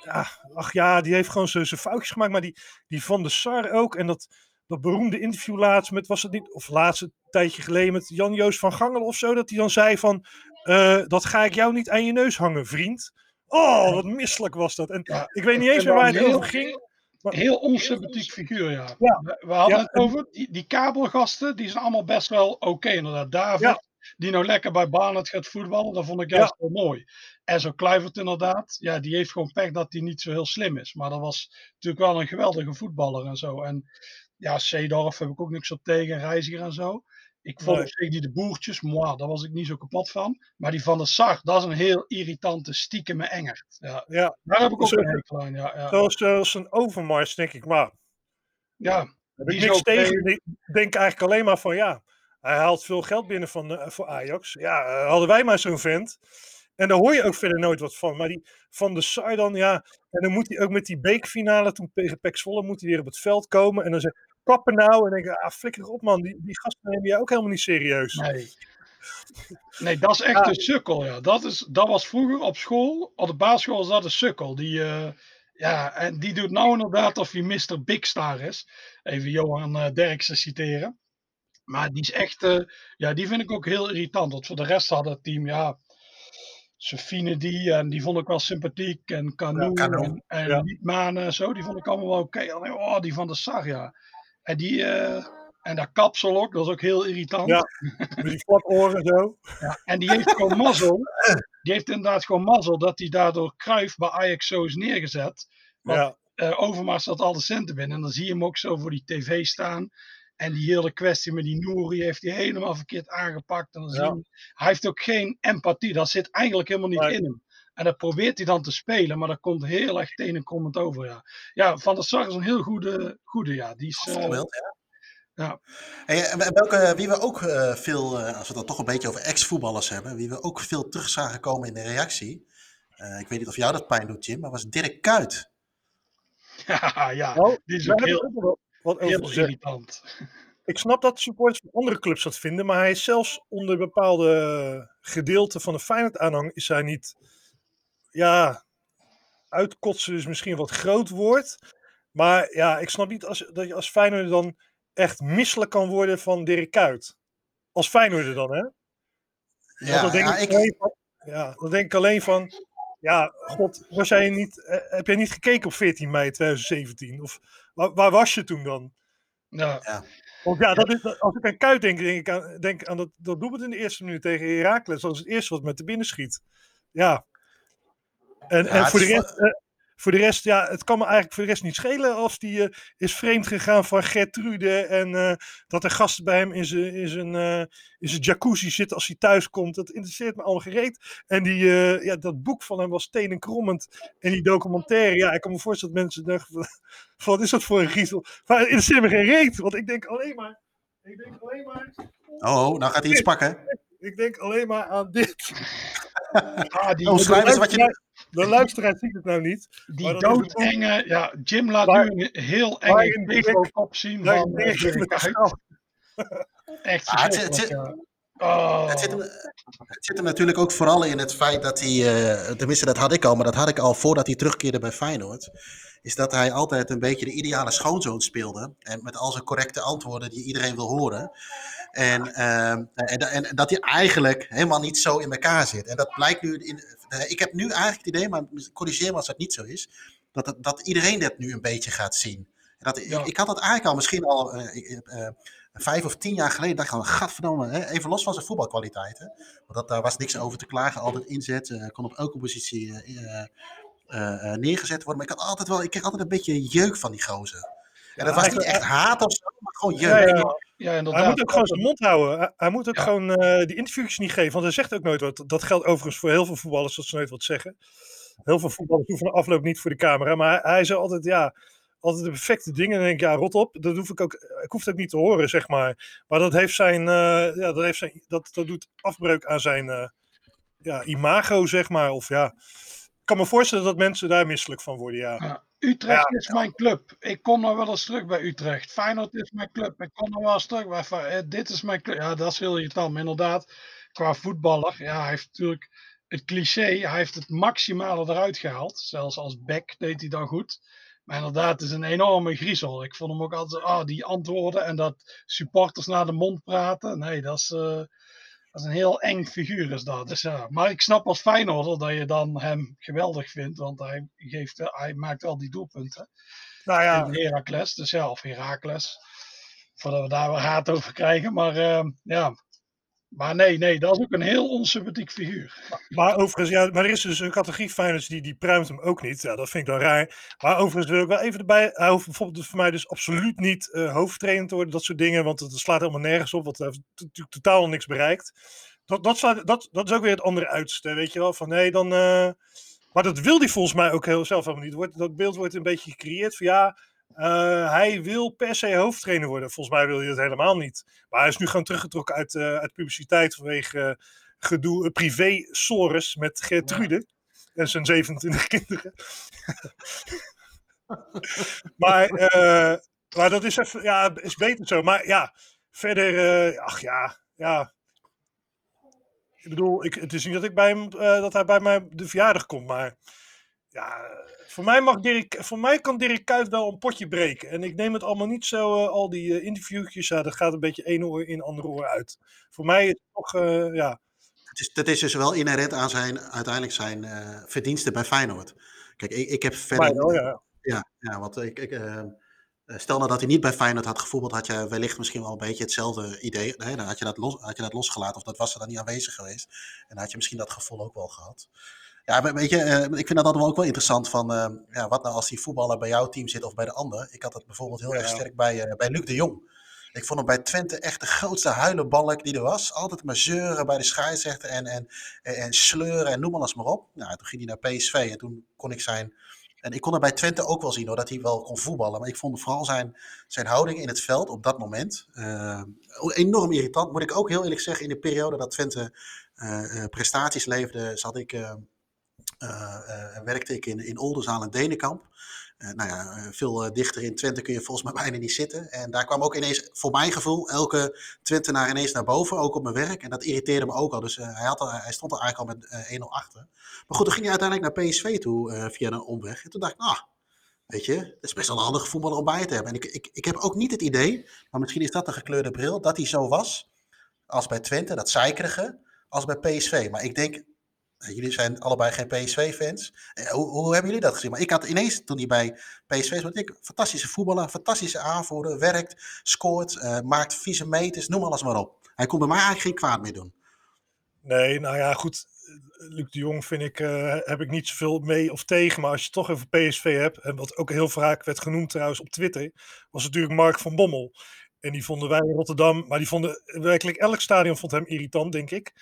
ja, ach ja, die heeft gewoon zijn foutjes gemaakt. Maar die, die van de Sar ook. En dat, dat beroemde interview laatst met, was het niet, of laatste tijdje geleden met Jan-Joos van Gangel of zo. Dat hij dan zei van, eh, dat ga ik jou niet aan je neus hangen, vriend. Oh, wat misselijk was dat. En Ja, ik weet niet eens meer waar het heel- over ging. Heel onsympathiek figuur, ja. Ja. We, hadden Ja, het over, die, die kabelgasten, die zijn allemaal best wel oké inderdaad. David, die nou lekker bij Barnet gaat voetballen, dat vond ik juist wel mooi. En zo Kluivert inderdaad, ja, die heeft gewoon pech dat hij niet zo heel slim is. Maar dat was natuurlijk wel een geweldige voetballer en zo. En ja, Seedorf heb ik ook niks op tegen, Reiziger en zo. Ik vond op die de boertjes, moi, daar was ik niet zo kapot van. Maar die van de Sar, dat is een heel irritante, stiekeme engert. Ja, Ja, daar heb ik ook Zo- een hekel aan, ja. ja. zoals, zoals een overmars, denk ik, maar ja. heb ik niks tegen. Ik denk eigenlijk alleen maar van ja, hij haalt veel geld binnen van, eh, voor Ajax. Ja, eh, hadden wij maar zo'n vent. En daar hoor je ook verder nooit wat van. Maar die van de Sar dan, ja. En dan moet hij ook met die beekfinale, toen tegen Pek Zwolle, moet hij weer op het veld komen. En dan zegt kappen nou. En denk ik, ah, flikker op man, die, die gasten nemen je ook helemaal niet serieus. Nee. Nee, dat is echt Ja. een sukkel. Ja. Dat, is, dat was vroeger op school, op de basisschool was dat een sukkel. Die, eh, ja, en die doet nou inderdaad of hij Mr. Big Star is. Even Johan eh, Derksen citeren. Maar die is echt, eh, ja, die vind ik ook heel irritant. Want voor de rest had het team, ja, Sofine die, en die vond ik wel sympathiek. En Canoe Ja, Canoe, en, en ja. Liedman en zo, die vond ik allemaal wel oké. Oh, die van de Sar, ja. En die, eh, en dat kapsel ook, dat is ook heel irritant. Ja. Met die flakoren zo. Ja, en die heeft gewoon mazzel. Die heeft inderdaad gewoon mazzel dat hij daardoor Kruif bij Ajax zo is neergezet. Want Ja, Overmars had al de centen binnen. En dan zie je hem ook zo voor die tv staan. En die hele kwestie met die Nouri heeft hij helemaal verkeerd aangepakt. En dan Ja. hij heeft ook geen empathie. Dat zit eigenlijk helemaal niet Nee. in hem. En dat probeert hij dan te spelen, maar dat komt heel erg tenenkrommend over. Ja, ja Van der Sar is een heel goede, goede ja. Die is, eh, voorbeeld, ja. ja. Hey, en welke, wie we ook eh, veel, eh, als we het dan toch een beetje over ex-voetballers hebben, wie we ook veel terug zagen komen in de reactie. eh, ik weet niet of jou dat pijn doet, Jim, maar was Dirk Kuyt. ja, ja, Nou, die is ook heel, wat over heel te zeggen. irritant. Ik snap dat supporters van andere clubs dat vinden, maar hij is zelfs onder bepaalde gedeelten van de Feyenoord-aanhang is hij niet, ja, uitkotsen is misschien wat groot woord, maar ja, ik snap niet als, dat je als Feyenoord dan echt misselijk kan worden van Dirk Kuyt. Als Feyenoorder dan, hè? Ja, dan denk ja, ik, ik, alleen van, ja, dan denk ik alleen van, ja, god, was jij niet, eh, heb jij niet gekeken op 14 mei 2017? Of waar, waar was je toen dan? Ja. Want ja, dat is, als ik aan Kuit denk, denk ik aan, denk aan dat, dat doelpunt in de eerste minuut tegen Heracles. Dat is het eerste wat me te binnen schiet. Ja. En, Ja, en het voor, de rest, eh, voor de rest, ja, het kan me eigenlijk voor de rest niet schelen als die eh, is vreemd gegaan van Gertrude. En eh, dat er gasten bij hem in zijn, in, zijn, eh, in zijn jacuzzi zitten als hij thuis komt. Dat interesseert me allemaal gereed. En die, eh, ja, dat boek van hem was tenenkrommend. En die documentaire, ja, ik kan me voorstellen dat mensen dachten van, van, wat is dat voor een griezel? Maar het interesseert me geen reet, want ik denk alleen maar, ik denk alleen maar, oh, oh, nou gaat hij iets pakken. ik denk alleen maar aan dit. Ah, die, Oh, schrijf eens wat je... De luisteraar ziet het nou niet. die doodenge. Ja, Jim laat Waar- nu een heel enge kop zien van. Echt Ah, het. Oh. Het zit, hem, het zit hem natuurlijk ook vooral in het feit dat hij, eh, tenminste dat had ik al, maar dat had ik al voordat hij terugkeerde bij Feyenoord, is dat hij altijd een beetje de ideale schoonzoon speelde. En met al zijn correcte antwoorden die iedereen wil horen. En, ehm, en, en dat hij eigenlijk helemaal niet zo in elkaar zit. En dat blijkt nu, in, eh, ik heb nu eigenlijk het idee, maar corrigeer me als dat niet zo is, dat, dat iedereen dat nu een beetje gaat zien. En dat, Ja. ik, ik had dat eigenlijk al misschien al eh, eh, vijf of tien jaar geleden, dacht ik al, gadverdamme, hè, even los van zijn voetbalkwaliteiten. Want dat, daar was niks over te klagen, altijd inzet, kon op elke positie neergezet worden. Maar ik had altijd wel, ik kreeg altijd een beetje jeuk van die gozer. En dat was niet echt haat of zo, maar gewoon jeuk. Ja, ja, Ja, Hij moet ook gewoon zijn mond houden. Hij, moet ook Ja. gewoon eh, die interviews niet geven, want hij zegt ook nooit wat. Dat geldt overigens voor heel veel voetballers, dat ze nooit wat zeggen. Heel veel voetballers hoeven de afloop niet voor de camera, maar hij, hij zei altijd, ja, altijd de perfecte dingen. En dan denk ik, ja, rot op. Dat hoef ik ook, ik hoef het ook niet te horen, zeg maar. Maar dat heeft zijn, eh, ja, dat heeft zijn, dat, dat doet afbreuk aan zijn, eh, ja, imago, zeg maar. Of ja, ik kan me voorstellen dat mensen daar misselijk van worden, ja. Ja, Utrecht is mijn club. Ik kom nog wel eens terug bij Utrecht. Feyenoord is mijn club. Ik kom nog wel eens terug bij eh, Dit is mijn club. Ja, dat is heel irritant. Maar inderdaad, qua voetballer. Ja, hij heeft natuurlijk het cliché. Hij heeft het maximale eruit gehaald. Zelfs als back deed hij dan goed. Maar inderdaad, het is een enorme griezel. Ik vond hem ook altijd, ah, die antwoorden en dat supporters naar de mond praten. Nee, dat is, eh, dat is een heel eng figuur is dat. Dus ja, maar ik snap als Feyenoorder dat je dan hem geweldig vindt. Want hij, geeft, hij maakt wel die doelpunten Nou ja, in Heracles. Dus ja, of Heracles. Voordat we daar weer haat over krijgen. Maar eh, ja. Maar nee, nee, dat is ook een heel onsympathiek figuur. Maar overigens, ja, maar er is dus een categorie Feyenoorders die, die pruimt hem ook niet. Ja, dat vind ik dan raar. Maar overigens wil ik wel even erbij. Hij hoeft bijvoorbeeld dus voor mij dus absoluut niet hoofdtrainer te worden, dat soort dingen. Want het slaat helemaal nergens op, want hij heeft natuurlijk totaal niks bereikt. Dat, dat, slaat, dat, dat is ook weer het andere uiterste, weet je wel. Van nee, dan... eh, maar dat wil hij volgens mij ook heel zelf helemaal niet. Dat beeld wordt een beetje gecreëerd van ja, Uh, hij wil per se hoofdtrainer worden. Volgens mij wil hij dat helemaal niet. Maar hij is nu gewoon teruggetrokken uit, uh, uit publiciteit vanwege uh, gedoe, privé sores met Gertrude ja. en zijn 27 kinderen. maar, maar dat is even, ja, is beter zo. Maar ja, verder, ach ja, ja. Ik bedoel, ik, het is niet dat, ik bij hem, dat hij bij mij de verjaardag komt, maar ja, voor mij, mag Dirk, voor mij kan Dirk Kuyt wel een potje breken. En ik neem het allemaal niet zo, uh, al die uh, interviewtjes, ja, dat gaat een beetje één oor in, andere oor uit. Voor mij is het toch, uh, ja... Het is, dat is dus wel inherent aan zijn, uiteindelijk zijn verdiensten bij Feyenoord. Kijk, ik, ik heb verder... Feyenoord, ja. Ja, ja want ik... ik Stel nou dat hij niet bij Feyenoord had gevoetbald, had je wellicht misschien wel een beetje hetzelfde idee. Nee, dan had je, dat los, had je dat losgelaten of dat was er dan niet aanwezig geweest. En dan had je misschien dat gevoel ook wel gehad. Ja, weet je, uh, ik vind dat altijd ook wel interessant van, uh, ja, wat nou als die voetballer bij jouw team zit of bij de ander. Ik had dat bijvoorbeeld heel ja. erg sterk bij, uh, bij Luc de Jong. Ik vond hem bij Twente echt de grootste huilenbalk die er was. Altijd maar zeuren bij de scheidsrechter en, en, en sleuren en noem alles maar op. Nou, toen ging hij naar PSV en toen kon ik zijn... En ik kon er bij Twente ook wel zien hoor, dat hij wel kon voetballen. Maar ik vond vooral zijn, zijn houding in het veld op dat moment enorm irritant. Moet ik ook heel eerlijk zeggen, in de periode dat Twente prestaties leefde, zat ik uh, werkte ik in, in Oldenzaal en Denenkamp. Uh, nou ja, veel dichter in Twente kun je volgens mij bijna niet zitten. En daar kwam ook ineens, voor mijn gevoel, elke Twentenaar ineens naar boven, ook op mijn werk. En dat irriteerde me ook al. Dus hij, had al, hij stond er eigenlijk al met 1-0 achter. Maar goed, toen ging hij uiteindelijk naar PSV toe via een omweg. En toen dacht ik, nou, weet je, het is best wel een handige voetballer om bij te hebben. En ik, ik, ik heb ook niet het idee, maar misschien is dat de gekleurde bril, dat hij zo was als bij Twente, dat zeikerige, als bij PSV. Maar ik denk, Jullie zijn allebei geen PSV-fans. Eh, hoe, hoe, hebben jullie dat gezien? Maar ik had ineens, toen hij bij PSV was, ik, fantastische voetballer, fantastische aanvoerder, werkt, scoort, uh, maakt vieze meters, noem alles maar op. Hij kon bij mij eigenlijk geen kwaad meer doen. Nee, nou ja, goed. Luc de Jong vind ik, uh, heb ik niet zoveel mee of tegen. Maar als je toch over PSV hebt, en wat ook heel vaak werd genoemd trouwens op Twitter, was natuurlijk Mark van Bommel. En die vonden wij in Rotterdam, maar die vonden werkelijk elk stadion vond hem irritant, denk ik.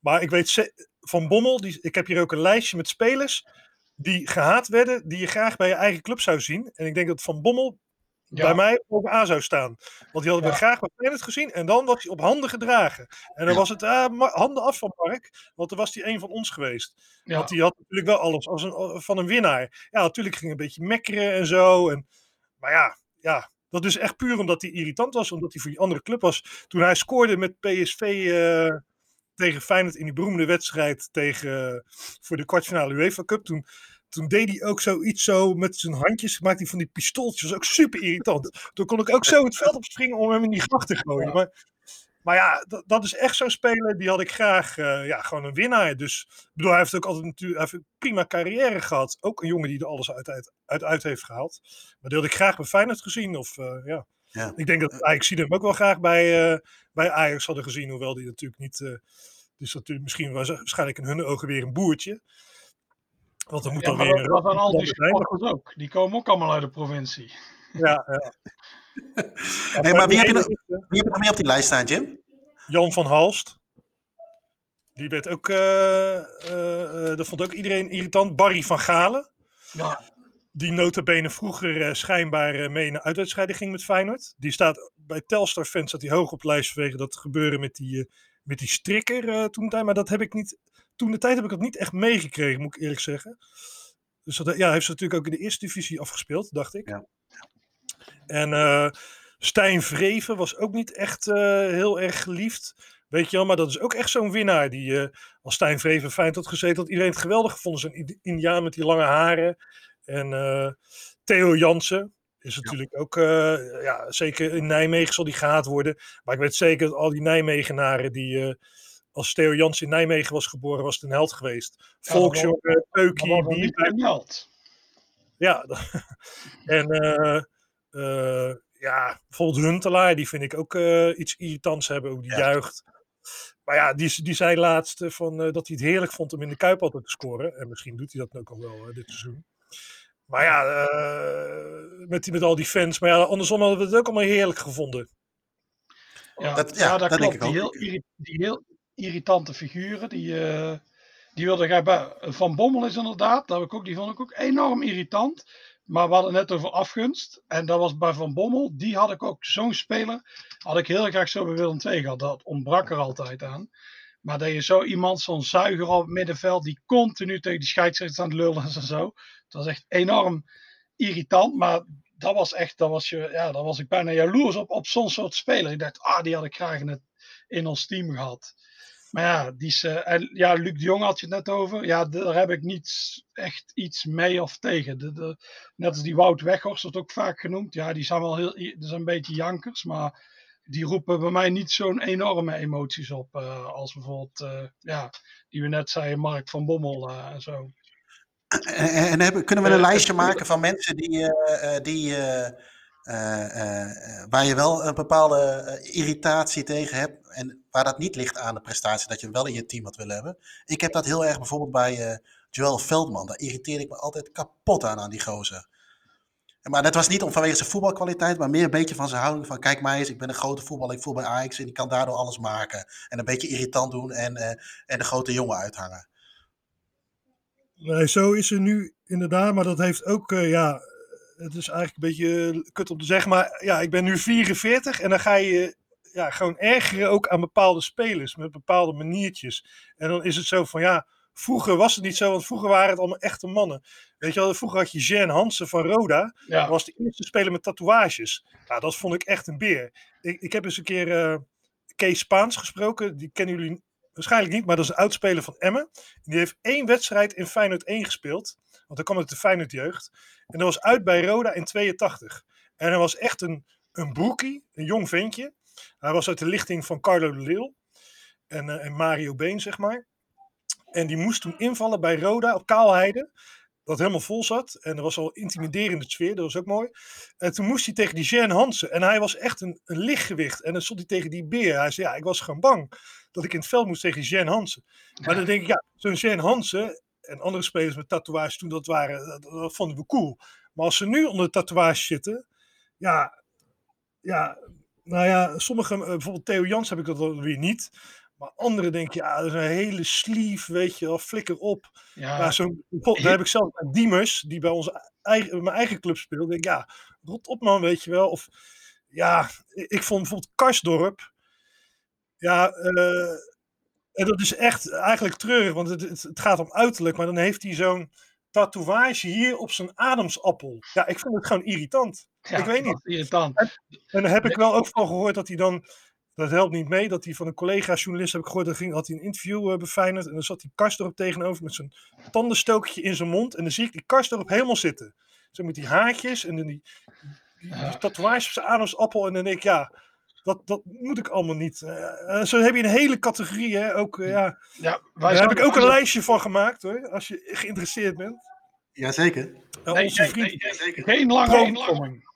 Maar ik weet van Bommel, die, ik heb hier ook een lijstje met spelers die gehaat werden, die je graag bij je eigen club zou zien. En ik denk dat Van Bommel ja. bij mij bovenaan zou staan. Want die hadden we graag bij Feyenoord gezien. En dan was hij op handen gedragen. En dan ja. was het uh, handen af van Mark. Want dan was hij een van ons geweest. Ja. Want die had natuurlijk wel alles als een, van een winnaar. Ja, natuurlijk ging een beetje mekkeren en zo. En, maar ja, ja, dat is echt puur omdat hij irritant was. Omdat hij voor die andere club was. Toen hij scoorde met PSV... Uh, tegen Feyenoord in die beroemde wedstrijd tegen, voor de kwartfinale UEFA Cup. Toen, toen deed hij ook zoiets zo met zijn handjes. Maakte hij van die pistooltjes. ook super irritant. Toen kon ik ook zo het veld opspringen om hem in die gracht te gooien. Maar, maar ja, dat, is echt zo'n speler. Die had ik graag. Uh, ja, gewoon een winnaar. Dus ik bedoel, hij heeft ook altijd natuurlijk een prima carrière gehad. Ook een jongen die er alles uit, uit, uit, heeft gehaald. Maar die had ik graag bij Feyenoord gezien. Of uh, ja. Ja. Ik denk dat Ajax hem ook wel graag bij, uh, bij Ajax hadden gezien, hoewel die natuurlijk niet. Uh, dus natuurlijk misschien was waarschijnlijk in hun ogen weer een boertje. Want er moet ja, dan weer. Dat dan al die sporters ook. Die komen ook allemaal uit de provincie. Ja, ja. hey, maar wie heb, je nog, wie heb je nog meer op die lijst staan, Jim? Jan van Halst. Die werd ook. Uh, dat vond ook iedereen irritant. Barry van Galen. Ja die notabene vroeger uh, schijnbaar uh, mee naar uitwedstrijden ging met Feyenoord. Die staat bij Telstar fans staat hij hoog op lijst vanwege dat gebeuren met die, uh, met die strikker toen de tijd. Maar dat heb ik niet, toen de tijd heb ik dat niet echt meegekregen, moet ik eerlijk zeggen. Dus dat, ja, hij heeft ze natuurlijk ook in de eerste divisie afgespeeld, dacht ik. Ja. En Stijn Vreven was ook niet echt heel erg geliefd. Weet je wel, maar dat is ook echt zo'n winnaar. Die, als Stijn Vreven fijn had gezeten, dat iedereen het geweldig gevonden. Zo'n Indiaan met die lange haren. En uh, Theo Jansen is natuurlijk ja. ook, uh, ja, zeker in Nijmegen zal die gehaat worden. Maar ik weet zeker dat al die Nijmegenaren die, uh, als Theo Jansen in Nijmegen was geboren, was het een held geweest. Ja, Volksjongen, Peukie, die een held. Ja, en ja, bijvoorbeeld Huntelaar, die vind ik ook iets irritants hebben, hoe die ja. juicht. Maar ja, die, die zei laatst van, dat hij het heerlijk vond om in de Kuip altijd te scoren. En misschien doet hij dat ook al wel dit seizoen. Maar ja, uh, met, die, met al die fans. Maar ja, andersom hadden we het ook allemaal heerlijk gevonden. Ja, dat, ja, ja, dat, dat klopt. Die heel, die heel, irritante figuren, die, uh, die wilde jij bij Van Bommel is inderdaad, dat ik ook, die vond ik ook enorm irritant. maar we hadden het net over afgunst. En dat was bij Van Bommel. Die had ik ook, zo'n speler, had ik heel graag zo bij Willem II gehad. Dat ontbrak er altijd aan. Maar dat je zo iemand, zo'n zuiger op het middenveld, die continu tegen die scheidsrechters aan het lullen en zo. Dat was echt enorm irritant. Maar dat was echt, dat was, je, ja, dat was ik bijna jaloers op, op zo'n soort speler. Ik dacht, ah, die had ik graag in, het, in ons team gehad. Maar ja, die is, uh, en, ja, Luc de Jong had je het net over. Ja, daar heb ik niet echt iets mee of tegen. De, net als die Wout Weghorst wordt ook vaak genoemd. Ja, die zijn wel heel, dat zijn een beetje jankers, maar die roepen bij mij niet zo'n enorme emoties op. Uh, als bijvoorbeeld, uh, ja, die we net zeiden, Mark van Bommel en zo. En, en hebben, kunnen we een lijstje maken van mensen die, die waar je wel een bepaalde irritatie tegen hebt en waar dat niet ligt aan de prestatie dat je wel in je team had willen hebben. Ik heb dat heel erg bijvoorbeeld bij Joel Veldman. Daar irriteer ik me altijd kapot aan, aan die gozer. Maar dat was niet om vanwege zijn voetbalkwaliteit, maar meer een beetje van zijn houding van kijk mij eens, ik ben een grote voetballer, ik voel bij Ajax en ik kan daardoor alles maken. En een beetje irritant doen en, uh, en de grote jongen uithangen. Nee, zo is er nu inderdaad, maar dat heeft ook, uh, ja, het is eigenlijk een beetje kut om te zeggen, maar ja, ik ben nu 44 en dan ga je ja, gewoon ergeren ook aan bepaalde spelers met bepaalde maniertjes. En dan is het zo van ja, Vroeger was het niet zo, want vroeger waren het allemaal echte mannen. Weet je wel, vroeger had je Jean Hansen van Roda. Ja. Dat was de eerste speler met tatoeages. Nou, dat vond ik echt een beer. Ik, ik heb eens een keer uh, Kees Spaans gesproken. Die kennen jullie waarschijnlijk niet, maar dat is een oudspeler van Emmen. Die heeft één wedstrijd in Feyenoord 1 gespeeld. Want hij kwam uit de Feyenoord jeugd. En dat was uit bij Roda in 82. En hij was echt een, een broekie, een jong ventje. Hij was uit de lichting van Carlo de Leeuw. En, uh, en Mario Been, zeg maar. En die moest toen invallen bij Roda op Kaalheide. Dat helemaal vol zat. En er was al intimiderende sfeer. Dat was ook mooi. En toen moest hij tegen die Jean Hansen. En hij was echt een, een lichtgewicht. En dan stond hij tegen die beer. Hij zei, ja, ik was gewoon bang dat ik in het veld moest tegen Jean Hansen. Maar dan denk ik, ja, zo'n Jean Hansen en andere spelers met tatoeages toen dat waren, dat, dat, vonden we cool. Maar als ze nu onder tatoeage zitten, ja, ja, nou ja, sommige, eh, bijvoorbeeld Theo Jans heb ik dat weer niet. Maar anderen denken, ja, dat is een hele sleeve, weet je wel, flikker op. Ja. daar heb ik zelf Diemers, die bij onze eigen, mijn eigen club speelt. denk ja, rot op man, weet je wel. Of ja, ik vond bijvoorbeeld Karsdorp. Ja, uh, en dat is echt eigenlijk treurig, want het, het, het, gaat om uiterlijk. Maar dan heeft hij zo'n tatoeage hier op zijn ademsappel. Ja, ik vind het gewoon irritant. Ja, ik weet niet. Irritant. En, en daar heb ik wel ook van gehoord dat hij dan dat helpt niet mee. Dat hij van een collega-journalist, heb ik gehoord, dat ging, had hij een interview uh, befijnd. En dan zat die erop tegenover met zijn tandenstokertje in zijn mond. En dan zie ik die erop helemaal zitten. Zo met die haartjes en die, die, die tatoeages op zijn ademsappel. En dan denk ik, ja, dat, dat moet ik allemaal niet. Uh, zo heb je een hele categorie, hè. Ook, uh, ja, ja daar heb ik ook een lijstje van gemaakt, hoor. Als je geïnteresseerd bent. Jazeker. Uh, nee, onze vriend. Nee, nee, geen lange inkoming.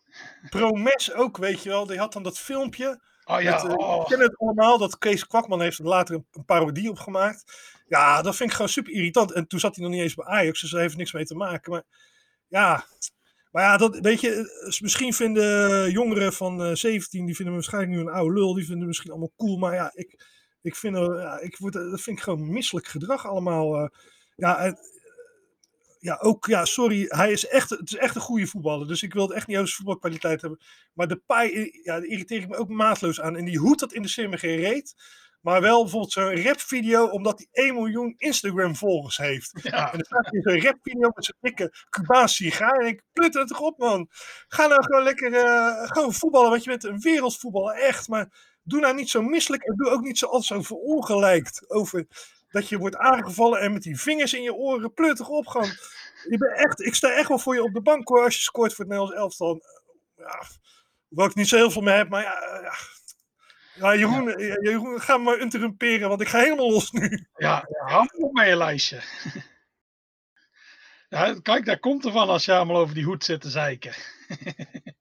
Promes ook, weet je wel. Die had dan dat filmpje Oh, ja. Met, uh, oh. kennen het allemaal, dat Kees Kwakman heeft er later een, een, parodie op gemaakt. Ja, dat vind ik gewoon super irritant. En toen zat hij nog niet eens bij Ajax, dus daar heeft niks mee te maken. Maar ja, maar ja, dat, weet je, eh, misschien vinden jongeren van uh, 17, die vinden me waarschijnlijk nu een oude lul, die vinden misschien allemaal cool. Maar ja, ik, ik vind, uh, ja, ik word, dat vind ik gewoon misselijk gedrag allemaal. Ja, ja, ook, ja, sorry, hij is echt, het is echt een goede voetballer. Dus ik wil het echt niet over zijn voetbalkwaliteit hebben. Maar de paai, ja, daar irriteer ik me ook maatloos aan. En die hoed dat in de sim geen reet. Maar wel bijvoorbeeld zo'n rapvideo, omdat hij 1 miljoen Instagram-volgers heeft. Ja. En dan staat hij zo'n rapvideo met zijn dikke Cubaanse sigaar. En ik put het toch op, man. Ga nou gewoon lekker uh, gewoon voetballen, want je bent een wereldvoetballer, echt. Maar doe nou niet zo misselijk en doe ook niet zo altijd zo verongelijkt over dat je wordt aangevallen en met die vingers in je oren pluttig op gaan. Je bent echt, ik sta echt wel voor je op de bank hoor, als je scoort voor het Nederlands elftal. Ja, hoewel ik niet zo heel veel mee heb, maar ja, ja. Ja, Jeroen, ja. Jeroen, ga maar interrumperen, want ik ga helemaal los nu. Ja, hou op met je lijstje. Ja, kijk, daar komt er van als je allemaal over die hoed zit te zeiken.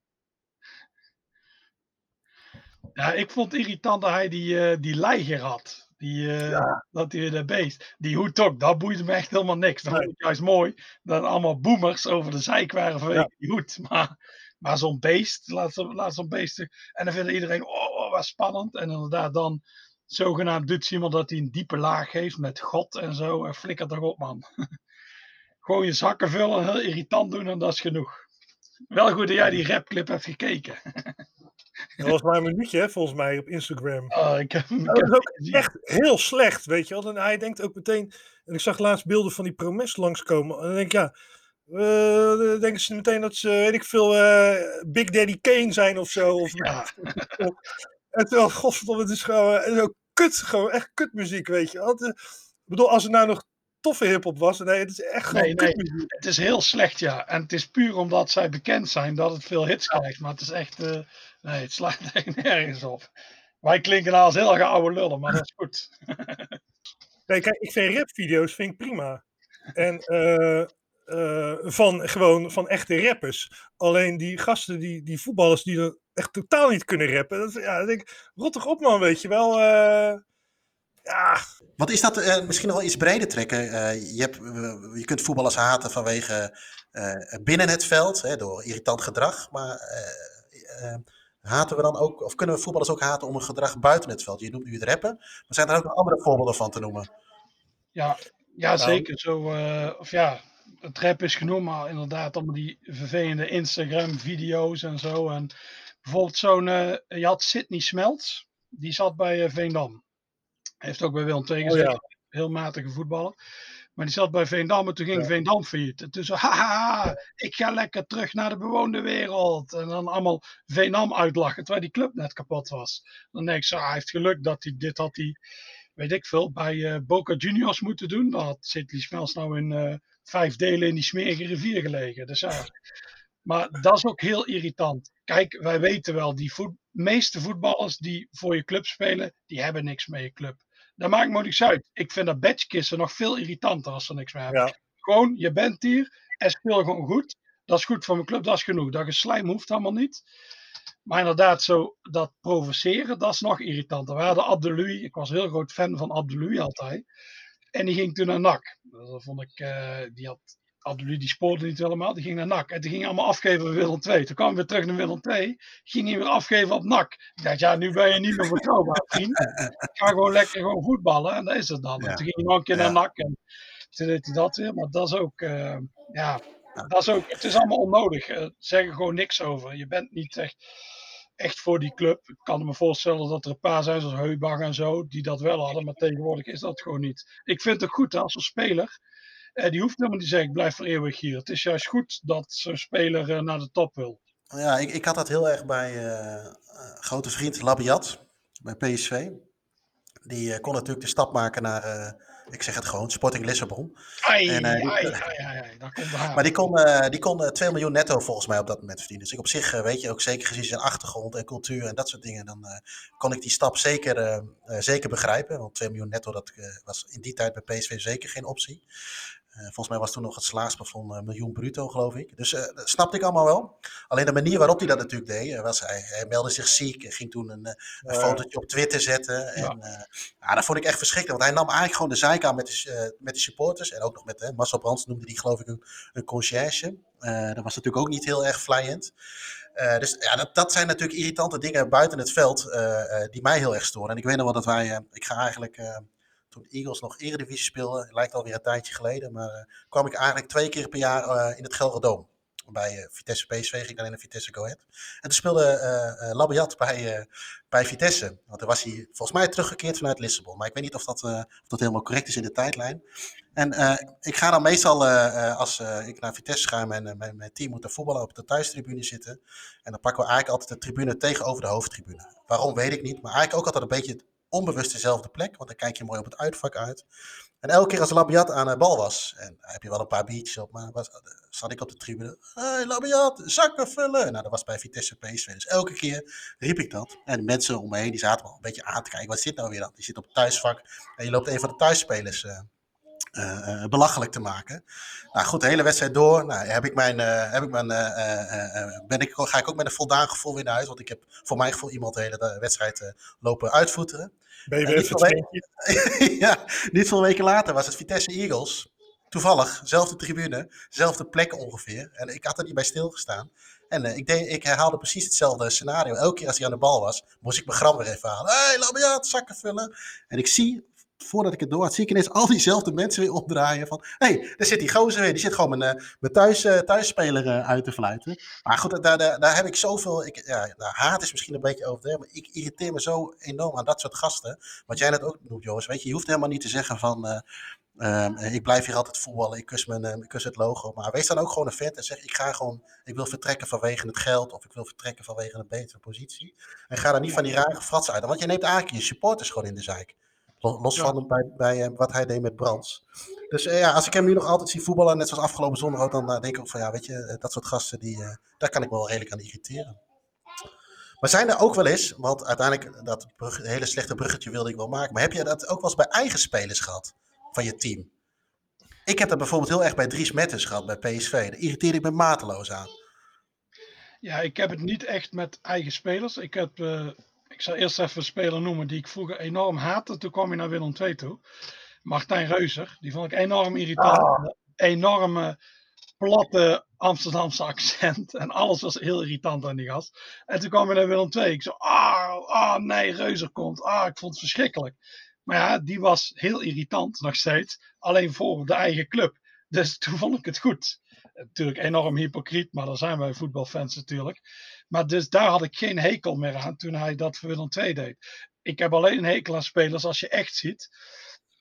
ja, ik vond het irritant dat hij die, uh, die leiger had. Die, uh, ja. Dat hij de beest. Die hoed ook, dat boeide me echt helemaal niks. Dat nee. vond ik juist mooi. Dat allemaal boomers over de zeik waren vanwege ja. die hoed. Maar, maar zo'n beest, laat, laat zo'n beest. En dan vindt iedereen, oh, oh, wat spannend. En inderdaad, dan zogenaamd doet iemand dat hij een diepe laag heeft met God en zo. En flikker toch op, man. Gewoon je zakken vullen, heel irritant doen en dat is genoeg. Wel goed dat jij die rapclip hebt gekeken. Dat was maar een minuutje, hè, volgens mij, op Instagram. Oh, ik heb, ik Dat is ook het echt heel slecht, weet je wel. En hij denkt ook meteen... En ik zag laatst beelden van die promes langskomen. En dan denk ik, ja... dan denken ze meteen dat ze, weet ik veel, eh, Big Daddy Kane zijn of zo. Of, Ja. En terwijl, godverdomme, het is gewoon eh, zo kut, gewoon echt kutmuziek, weet je wel. Het, eh, Ik bedoel, als het nou nog toffe hiphop was, nee, het is echt gewoon Nee, nee. Het is heel slecht, ja. En het is puur omdat zij bekend zijn dat het veel hits krijgt. Maar het is echt... nee, het slaat nergens op. Wij klinken nou als heel erg oude lullen, maar dat is goed. Nee, kijk, ik vind rapvideo's vind ik prima. En eh, eh, van, gewoon van echte rappers. Alleen die gasten, die, die voetballers die er echt totaal niet kunnen rappen. Dat, ja, dan denk ik, rot toch op man, weet je wel. eh, ja, Want is dat eh, misschien nog wel iets breder trekken? Eh, je, hebt, je kunt voetballers haten vanwege eh, binnen het veld, hè, door irritant gedrag. Maar eh, eh, haten we dan ook, of kunnen we voetballers ook haten om een gedrag buiten het veld? Je noemt nu het rappen, maar zijn er ook nog andere voorbeelden van te noemen? Ja, ja zeker. Zo, eh, of ja, het rap is genoemd, maar inderdaad allemaal die vervelende Instagram-video's en zo. En bijvoorbeeld zo'n, eh, je had Sydney Smelts, die zat bij eh, Veendam. Heeft ook bij Willem II Oh, ja. heel matige voetballer. Maar die zat bij Veendam en toen ging Ja. Veendam failliet. En toen zo, haha, ik ga lekker terug naar de bewoonde wereld. En dan allemaal Veendam uitlachen, terwijl die club net kapot was. Dan denk ik zo, ah, hij heeft geluk dat hij dit had hij, weet ik veel, bij eh, Boca Juniors moeten doen. Dan had Sidley Smels nou in eh, vijf delen in die smerige rivier gelegen. Dus ja, maar dat is ook heel irritant. Kijk, wij weten wel, die voet, meeste voetballers die voor je club spelen, die hebben niks met je club. Dat maakt me niks uit. Ik vind dat badgekissen nog veel irritanter als ze niks meer hebben. Ja. Gewoon, je bent hier en speel gewoon goed. Dat is goed voor mijn club, dat is genoeg. Dat geslijm hoeft allemaal niet. Maar inderdaad, zo dat provoceren, dat is nog irritanter. We hadden Abdelui, ik was een heel groot fan van Abdelui altijd. En die ging toen naar NAC. Dat vond ik, eh, die had, Abdelui die spoorde niet helemaal, die ging naar NAC. En die ging allemaal afgeven bij Willem II. Toen kwam hij weer terug naar Willem II, ging hij weer afgeven op NAC. Ik dacht, ja, nu ben je niet meer betrouwbaar, vriend. Ga gewoon lekker gewoon voetballen en dat is het dan. Ja. En toen ging hij nog een keer Ja. naar NAC en toen deed hij dat weer. Maar dat is ook, eh, ja, dat is ook, het is allemaal onnodig. Eh, zeg er gewoon niks over. Je bent niet echt, echt voor die club. Ik kan me voorstellen dat er een paar zijn, zoals Heubach en zo, die dat wel hadden. Maar tegenwoordig is dat gewoon niet. Ik vind het goed hè, als een speler. Eh, die hoeft helemaal niet te zeggen, ik blijf voor eeuwig hier. Het is juist goed dat zo'n speler eh, naar de top wil. Ja, ik, ik had dat heel erg bij eh, grote vriend Labiat, bij PSV. Die kon natuurlijk de stap maken naar, ik zeg het gewoon, Sporting Lissabon. Ai, En, die- ai, ai, ai, ai, daar komt de haat. Maar die kon, die kon eh, 2 miljoen netto volgens mij op dat moment verdienen. Dus ik op zich, weet je, ook zeker gezien zijn achtergrond en cultuur en dat soort dingen, dan kon ik die stap zeker, zeker begrijpen. Want 2 miljoen netto, dat was in die tijd bij PSV zeker geen optie. Eh, volgens mij was toen nog het salarisplafond een miljoen bruto, geloof ik. Dus eh, dat snapte ik allemaal wel. Alleen de manier waarop hij dat natuurlijk deed, eh, was hij, hij meldde zich ziek en ging toen een, eh, een Ja. fotootje op Twitter zetten. En, eh, ja, dat vond ik echt verschrikkelijk. Want hij nam eigenlijk gewoon de zeik aan met de, eh, met de supporters. En ook nog met, hè, Marcel Brands noemde die geloof ik een, een conciërge. Eh, dat was natuurlijk ook niet heel erg vlijend. Eh, dus ja, dat, dat zijn natuurlijk irritante dingen buiten het veld eh, eh, die mij heel erg storen. En ik weet nog wel dat wij, eh, ik ga eigenlijk, eh, toen de Eagles nog Eredivisie speelden, lijkt alweer een tijdje geleden, maar eh, kwam ik eigenlijk twee keer per jaar eh, in het Gelderdoom. Bij eh, Vitesse PSV ging ik dan in de Vitesse Go Ahead. En toen speelde Labiat bij, bij Vitesse. Want toen was hij volgens mij teruggekeerd vanuit Lissabon. Maar ik weet niet of dat, of dat helemaal correct is in de tijdlijn. En ik ga dan meestal, als ik naar Vitesse ga en mijn, mijn, team moet voetballen, op de thuistribune zitten. En dan pakken we eigenlijk altijd de tribune tegenover de hoofdtribune. Waarom weet ik niet, maar eigenlijk ook altijd een beetje onbewust dezelfde plek. Want dan kijk je mooi op het uitvak uit. En elke keer als Labiat aan de bal was, en daar heb je wel een paar biertjes op, maar was, zat ik op de tribune. Hey Labiat, zakken vullen. Nou, dat was bij Vitesse PSV. Dus elke keer riep ik dat. En de mensen om me heen die zaten wel een beetje aan te kijken. Wat zit nou weer dan? Die zit op het thuisvak en je loopt een van de thuisspelers eh, eh, eh, belachelijk te maken. Nou goed, de hele wedstrijd door. Nou, heb ik mijn, eh, heb ik mijn, ben ik, ga ik ook met een voldaan gevoel weer naar huis. Want ik heb voor mijn gevoel iemand de hele wedstrijd lopen uitvoeteren. Ben je weer niet het ja, niet veel weken later was het Vitesse Eagles. Toevallig, zelfde tribune, zelfde plek ongeveer. En ik had er niet bij stilgestaan. En ik, deed, ik herhaalde precies hetzelfde scenario. Elke keer als hij aan de bal was, moest ik mijn gram weer even halen. Hé, hey, Labiat, zakken vullen. En ik zie voordat ik het door had, zie ik ineens al diezelfde mensen weer opdraaien. Van, hé, hey, daar zit die gozer weer. Die zit gewoon mijn, uh, mijn thuis, uh, thuisspeler uh, uit te fluiten. Maar goed, daar, daar, daar heb ik zoveel... Ik, ja, nou, haat is misschien een beetje overdreven, maar ik irriteer me zo enorm aan dat soort gasten. Wat jij net ook noemt, Joris. Weet je, je hoeft helemaal niet te zeggen van... Um, ik blijf hier altijd voetballen, ik kus, mijn, ik kus het logo. Maar wees dan ook gewoon een vet en zeg: ik ga gewoon, ik wil vertrekken vanwege het geld of ik wil vertrekken vanwege een betere positie. En ga dan niet van die rare fratsen uit. Want je neemt eigenlijk je supporters gewoon in de zijk. Los ja. van bij, bij wat hij deed met Brands. Dus uh, ja, als ik hem nu nog altijd zie voetballen, net zoals afgelopen zondag ook, dan uh, denk ik ook van ja, weet je, dat soort gasten, die, daar kan ik wel redelijk aan irriteren. Maar zijn er ook wel eens, want uiteindelijk dat brug, hele slechte bruggetje wilde ik wel maken, maar heb je dat ook wel eens bij eigen spelers gehad van je team? Ik heb dat bijvoorbeeld heel erg bij Dries Metters gehad bij PSV. Daar irriteerde ik me mateloos aan. Ja, ik heb het niet echt met eigen spelers. Ik heb ik zal eerst even een speler noemen die ik vroeger enorm haatte. Toen kwam hij naar Willem II toe. Martijn Reuser. Die vond ik enorm irritant. Oh. Enorme, platte Amsterdamse accent. En alles was heel irritant aan die gast. En toen kwam hij naar Willem II. Ik zo, ah, ah nee, Reuser komt. Ah, ik vond het verschrikkelijk. Maar ja, die was heel irritant nog steeds. Alleen voor de eigen club. Dus toen vond ik het goed. Natuurlijk enorm hypocriet, maar daar zijn wij voetbalfans natuurlijk. Maar dus daar had ik geen hekel meer aan toen hij dat voor Willem II deed. Ik heb alleen een hekel aan spelers als je echt ziet.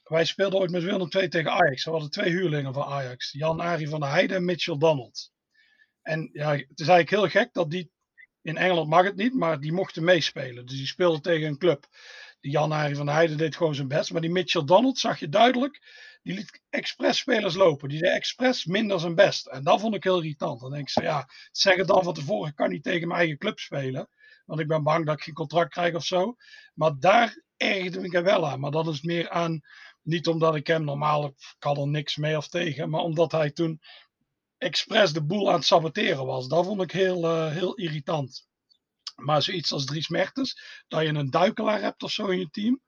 Wij speelden ooit met Willem II tegen Ajax. We hadden twee huurlingen van Ajax. Jan-Arie van der Heijden en Mitchell Donald. En ja, het is eigenlijk heel gek dat die... In Engeland mag het niet, maar die mochten meespelen. Dus die speelden tegen een club. Die Jan-Arie van der Heijden deed gewoon zijn best. Maar die Mitchell Donald zag je duidelijk die liet expres spelers lopen. Die deed expres minder zijn best. En dat vond ik heel irritant. Dan denk ik, ja, zeg het dan van tevoren, ik kan niet tegen mijn eigen club spelen. Want ik ben bang dat ik geen contract krijg of zo. Maar daar ergerde ik er wel aan. Maar dat is meer aan, niet omdat ik hem normaal, had er niks mee of tegen. Maar omdat hij toen expres de boel aan het saboteren was. Dat vond ik heel, uh, heel irritant. Maar zoiets als Dries Mertens, dat je een duikelaar hebt of zo in je team.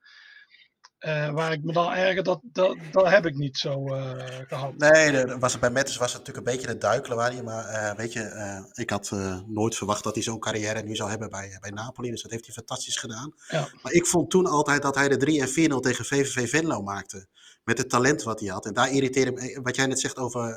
Uh, waar ik me dan erger, dat, dat, dat heb ik niet zo uh, gehad. Nee, de, was, bij Metters was het natuurlijk een beetje de duikelen waar hij, maar uh, weet je, ik had nooit verwacht dat hij zo'n carrière nu zou hebben bij, bij Napoli. Dus dat heeft hij fantastisch gedaan. Ja. Maar ik vond toen altijd dat hij de 3 en 4-0 tegen VVV Venlo maakte. Met het talent wat hij had. En daar irriteerde me, wat jij net zegt over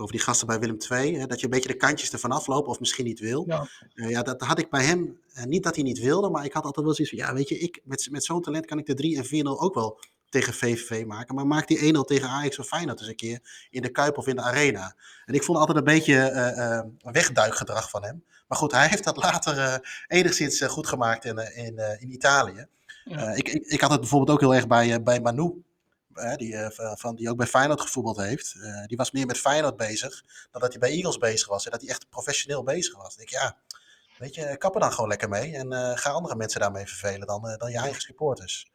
over die gasten bij Willem II. Hè, dat je een beetje de kantjes ervan afloopt of misschien niet wil. Ja, uh, ja dat had ik bij hem. Uh, niet dat hij niet wilde, maar ik had altijd wel zoiets van: ja, weet je, ik, met, met zo'n talent kan ik de 3 en 4-0 ook wel tegen VVV maken. Maar maak die 1-0 tegen Ajax of Feyenoord eens een keer in de Kuip of in de Arena. En ik vond altijd een beetje uh, wegduikgedrag van hem. Maar goed, hij heeft dat later enigszins goed gemaakt in, in, in Italië. Ja. ik, ik, ik had het bijvoorbeeld ook heel erg bij, bij Manu die, uh, van, die ook bij Feyenoord gevoetbald heeft, uh, die was meer met Feyenoord bezig dan dat hij bij Eagles bezig was. En dat hij echt professioneel bezig was. Ik denk, ja, weet je, kap er dan gewoon lekker mee. En uh, ga andere mensen daarmee vervelen dan, dan je eigen supporters.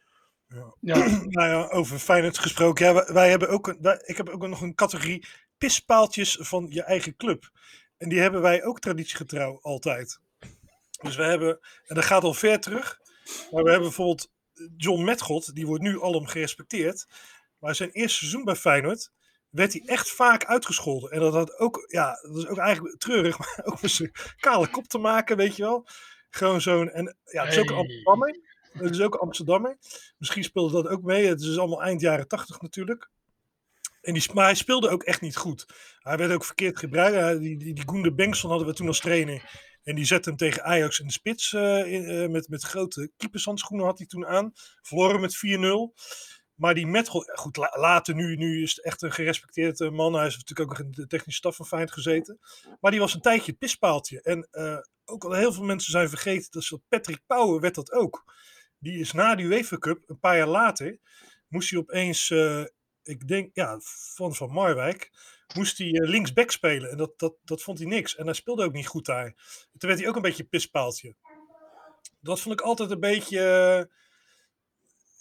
Ja. ja. nou over Feyenoord gesproken. Ja, wij hebben ook, een, ik heb ook nog een categorie pispaaltjes van je eigen club. En die hebben wij ook traditiegetrouw altijd. Dus we hebben, en dat gaat al ver terug. Maar we hebben bijvoorbeeld John Metgod, die wordt nu alom gerespecteerd. Maar zijn eerste seizoen bij Feyenoord werd hij echt vaak uitgescholden. En dat had ook, ja, dat is ook eigenlijk treurig, maar ook met zijn kale kop te maken, weet je wel. Gewoon zo'n, en ja, het is ook een Amsterdammer. Het is ook een Amsterdammer. Misschien speelde dat ook mee. Het is allemaal eind jaren tachtig natuurlijk. En die, maar hij speelde ook echt niet goed. Hij werd ook verkeerd gebruikt. Die, die, die Goende Bengtson hadden we toen als trainer. En die zette hem tegen Ajax in de spits. In, uh, met, met grote keepershandschoenen had hij toen aan. Verloren met 4-0. Maar die Metgol, goed, later nu, nu is het echt een gerespecteerde man. Hij is natuurlijk ook in de technische staf van Feyenoord gezeten. Maar die was een tijdje het pispaaltje. En ook al heel veel mensen zijn vergeten, dat Patrick Pauwen werd dat ook. Die is na die UEFA Cup, een paar jaar later, moest hij opeens, ik denk, ja, van Van Marwijk moest hij uh, linksback spelen. En dat, dat, dat vond hij niks. En hij speelde ook niet goed daar. toen werd hij ook een beetje pispaaltje. Dat vond ik altijd een beetje. Uh,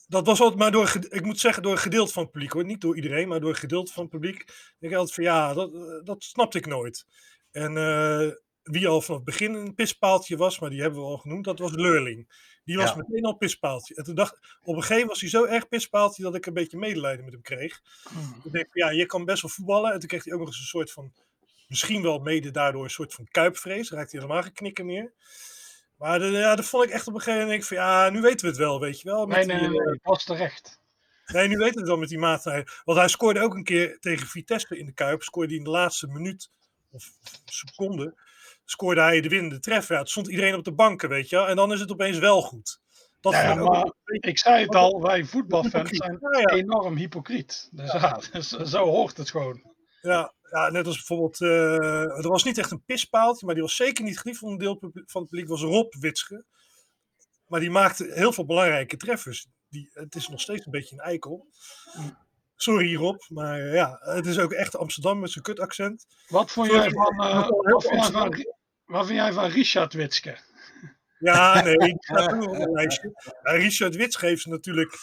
dat was altijd maar door, ik moet zeggen, door een gedeelte van het publiek hoor. Niet door iedereen, maar door een gedeelte van het publiek. Ik altijd van ja, dat, eh, dat snapte ik nooit. En wie al vanaf het begin een pispaaltje was, maar die hebben we al genoemd, dat was Leurling. Die was meteen al pispaaltje. En toen dacht op een gegeven moment was hij zo erg pispaaltje dat ik een beetje medelijden met hem kreeg. Mm. Ik denk, ja, je kan best wel voetballen. En toen kreeg hij ook nog eens een soort van, misschien wel mede daardoor een soort van kuipvrees. Dan raakte hij helemaal geen knikken meer. Maar de, ja, dat vond ik echt op een gegeven moment, van ja, nu weten we het wel, weet je wel. Met nee, nee, nee, was terecht. Nee, nu weten we het wel met die maatregelen. Want hij scoorde ook een keer tegen Vitesse in de Kuip. Scoorde hij in de laatste minuut of seconde. Scoorde hij de winnende treffer. Ja, het stond iedereen op de banken, weet je. En dan is het opeens wel goed. Dat Ja, ik maar zei het al, wij voetbalfans zijn enorm hypocriet. Dus ja, dus zo hoort het gewoon. Ja, ja, net als bijvoorbeeld, eh, er was niet echt een pispaaltje, maar die was zeker niet geliefd van een deel van het publiek, was Rob Witsche. Maar die maakte heel veel belangrijke treffers. Die, het is nog steeds een beetje een eikel. Sorry Rob, maar eh, ja, het is ook echt Amsterdam met zijn kutaccent. Wat vond Sorry, jij van, eh, ik heel wat vond jij van, wat vind jij van Richard Witske? Ja, nee, nog een lijstje. Ja, Richard Wits geeft ze natuurlijk.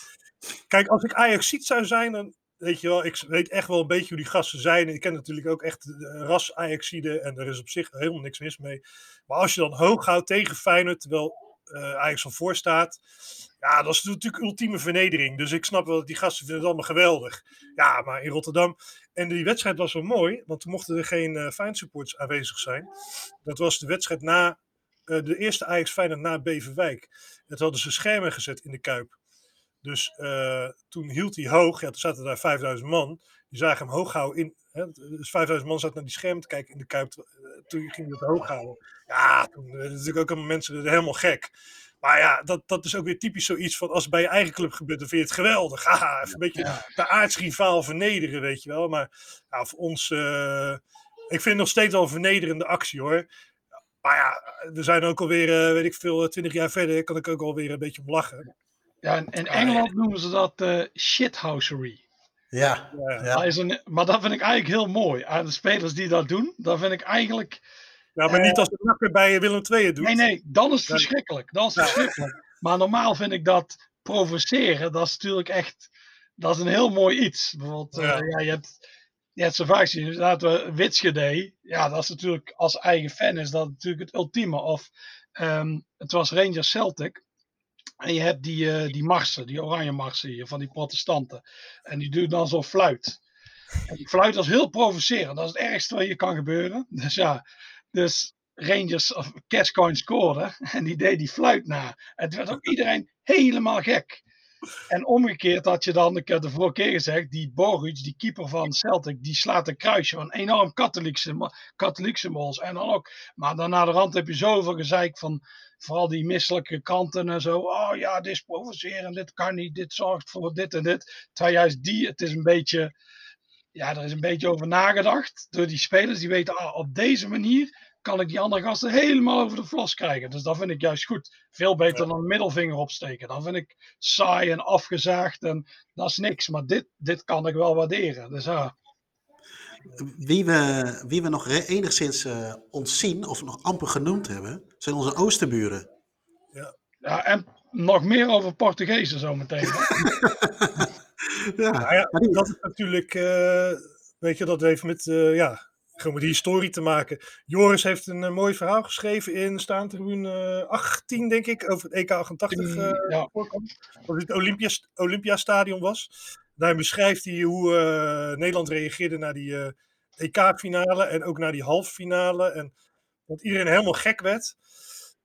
Kijk, als ik Ajaxiet zou zijn, dan weet je wel, ik weet echt wel een beetje hoe die gasten zijn. Ik ken natuurlijk ook echt de ras Ajaxide en er is op zich helemaal niks mis mee. Maar als je dan hoog houdt tegen Feyenoord, terwijl Ajax al voor staat, ja, dat is natuurlijk ultieme vernedering. Dus ik snap wel dat die gasten vinden het allemaal geweldig. Ja, maar in Rotterdam. En die wedstrijd was wel mooi, want toen mochten er geen eh supporters aanwezig zijn. Dat was de wedstrijd na eh, de eerste Ajax Feyenoord na Beverwijk. Het hadden ze schermen gezet in de Kuip. Dus eh, toen hield hij hoog. Ja, toen zaten daar 5000 man. Die zagen hem hoog houden. In, hè, dus 5000 man zaten naar die schermen te kijken in de Kuip. Eh, Toen ging hij het hoog houden. Ja, toen eh, natuurlijk ook allemaal mensen helemaal gek. Maar ja, dat, dat is ook weer typisch zoiets van als het bij je eigen club gebeurt, dan vind je het geweldig. Haha, even een beetje Ja. de aardsrivaal vernederen, weet je wel. Maar ja, voor ons, eh, ik vind het nog steeds wel een vernederende actie hoor. Maar ja, we zijn ook alweer, weet ik veel, twintig jaar verder, kan ik ook alweer een beetje om lachen. Ja, in, in Engeland noemen ze dat eh shithousery. Ja, Ja, ja. Ja. Dat is een, maar dat vind ik eigenlijk heel mooi. Aan de spelers die dat doen, dat vind ik eigenlijk... Ja, maar Eh, niet als de nakker bij Willem II het doet. Nee, nee, dan is het verschrikkelijk. Dan is het verschrikkelijk. Maar normaal vind ik dat provoceren, dat is natuurlijk echt... Dat is een heel mooi iets. Bijvoorbeeld, eh, Ja. ja. je hebt... Je hebt zo vaak gezien, dus laten we Witschede. Ja, dat is natuurlijk als eigen fan is dat natuurlijk het ultieme. Of ehm, het was Rangers Celtic. En je hebt die, eh, die marsen, die oranje marsen hier, van die protestanten. En die doen dan zo'n fluit. En die fluit was heel provocerend. Dat is het ergste wat je kan gebeuren. Dus ja, dus Rangers of Cascoin scoorde. En die deed die fluit na. Het werd ook iedereen helemaal gek. En omgekeerd had je dan, ik heb de vorige keer gezegd, die Boruc, die keeper van Celtic, die slaat een kruisje van enorm katholiek symbool, katholiek symbols. En dan ook, maar dan na de rand heb je zoveel gezeik van vooral die misselijke kanten en zo. Oh ja, dit is provoceren, dit kan niet, dit zorgt voor dit en dit. Terwijl juist die, het is een beetje, ja, er is een beetje over nagedacht door die spelers. Die weten, ah, op deze manier kan ik die andere gasten helemaal over de vlos krijgen. Dus dat vind ik juist goed. Veel beter dan een middelvinger opsteken. Dan vind ik saai en afgezaagd en dat is niks. Maar dit, dit kan ik wel waarderen. Dus ja, Wie we, wie we nog enigszins eh, ontzien of nog amper genoemd hebben, zijn onze oosterburen. ja, en nog meer over Portugezen zometeen. Ja, Nou ja, dat is natuurlijk, eh, weet je, dat heeft met, eh, ja, gewoon met die historie te maken. Joris heeft een eh, mooi verhaal geschreven in Staantribune 18, denk ik, over het EK 88 eh, ja. Dat het Olympia, Olympiastadion was. Daar beschrijft hij hoe eh, Nederland reageerde naar die eh, EK-finale en ook naar die halve finale. En dat iedereen helemaal gek werd.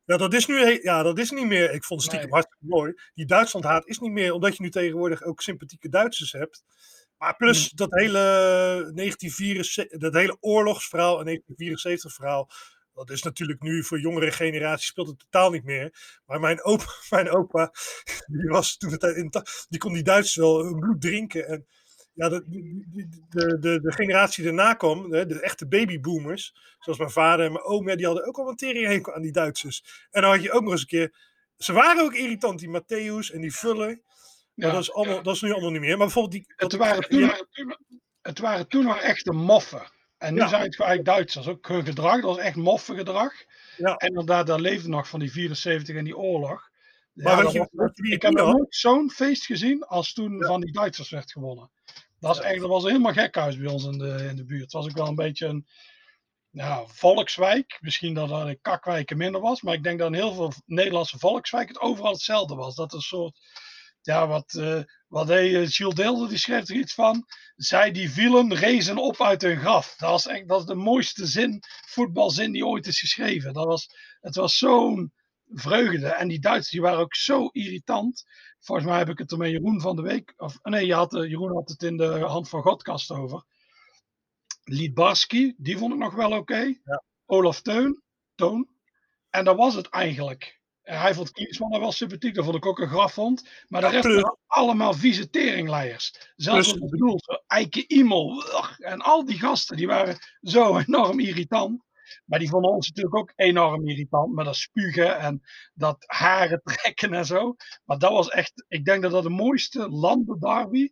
Ja, dat is nu ja, dat is niet meer. Ik vond het stiekem Nee. hartstikke mooi. Die Duitsland-haat is niet meer, omdat je nu tegenwoordig ook sympathieke Duitsers hebt. Maar plus dat hele 1974, dat hele oorlogsverhaal en 1974 verhaal. Dat is natuurlijk nu voor jongere generaties speelt het totaal niet meer. Maar mijn opa, mijn opa die was toen het in, die kon die Duitsers wel hun bloed drinken. En ja, de, de, de, de, generatie die daarna kwam, de, de echte babyboomers, zoals mijn vader en mijn oom, ja, die hadden ook al een teringhekel aan die Duitsers. En dan had je ook nog eens een keer, ze waren ook irritant, die Matthäus en die Vuller. Maar Ja, dat, is allemaal, dat is nu allemaal niet meer. Maar bijvoorbeeld die... Het waren toen, het waren toen nog echte moffen. En nu Ja. zijn het gewoon eigenlijk Duitsers. Ook hun gedrag, dat was echt moffengedrag. Ja. En inderdaad, daar leefde nog van die 74 en die oorlog. Maar Ja, je, was- ik heb nog nooit zo'n feest gezien als toen van die Duitsers werd gewonnen. Dat, is Ja. echt, dat was helemaal gekhuis bij ons in de, in de buurt. Het was ook wel een beetje een ja, volkswijk. Misschien dat er in kakwijken minder was. Maar ik denk dat in heel veel Nederlandse volkswijken het overal hetzelfde was. Dat een soort, ja, wat, eh wat deed eh, Jules Deelder, die schreef er iets van. Zij die vielen, rezen op uit hun graf. Dat, was echt, dat is de mooiste zin, voetbalzin die ooit is geschreven. Dat was, het was zo'n vreugde. En die Duitsers die waren ook zo irritant. Volgens mij heb ik het er met Jeroen van de week. Of nee, je had, eh, Jeroen had het in de Hand van Godkast over. Liedbarski, die vond ik nog wel oké. Ja. Olaf Teun, Toon. En dat was het eigenlijk. En hij vond Klinsmann nog wel sympathiek. Dat vond ik ook een grafhond. Maar de Ja, rest plus- waren allemaal vieze teringleiers. Zelfs Plus- op het doel. zo Eike Imel. ugh, En al die gasten die waren zo enorm irritant. Maar die vonden ons natuurlijk ook enorm irritant. Met dat spugen en dat haren trekken en zo. Maar dat was echt, ik denk dat dat de mooiste landenderby.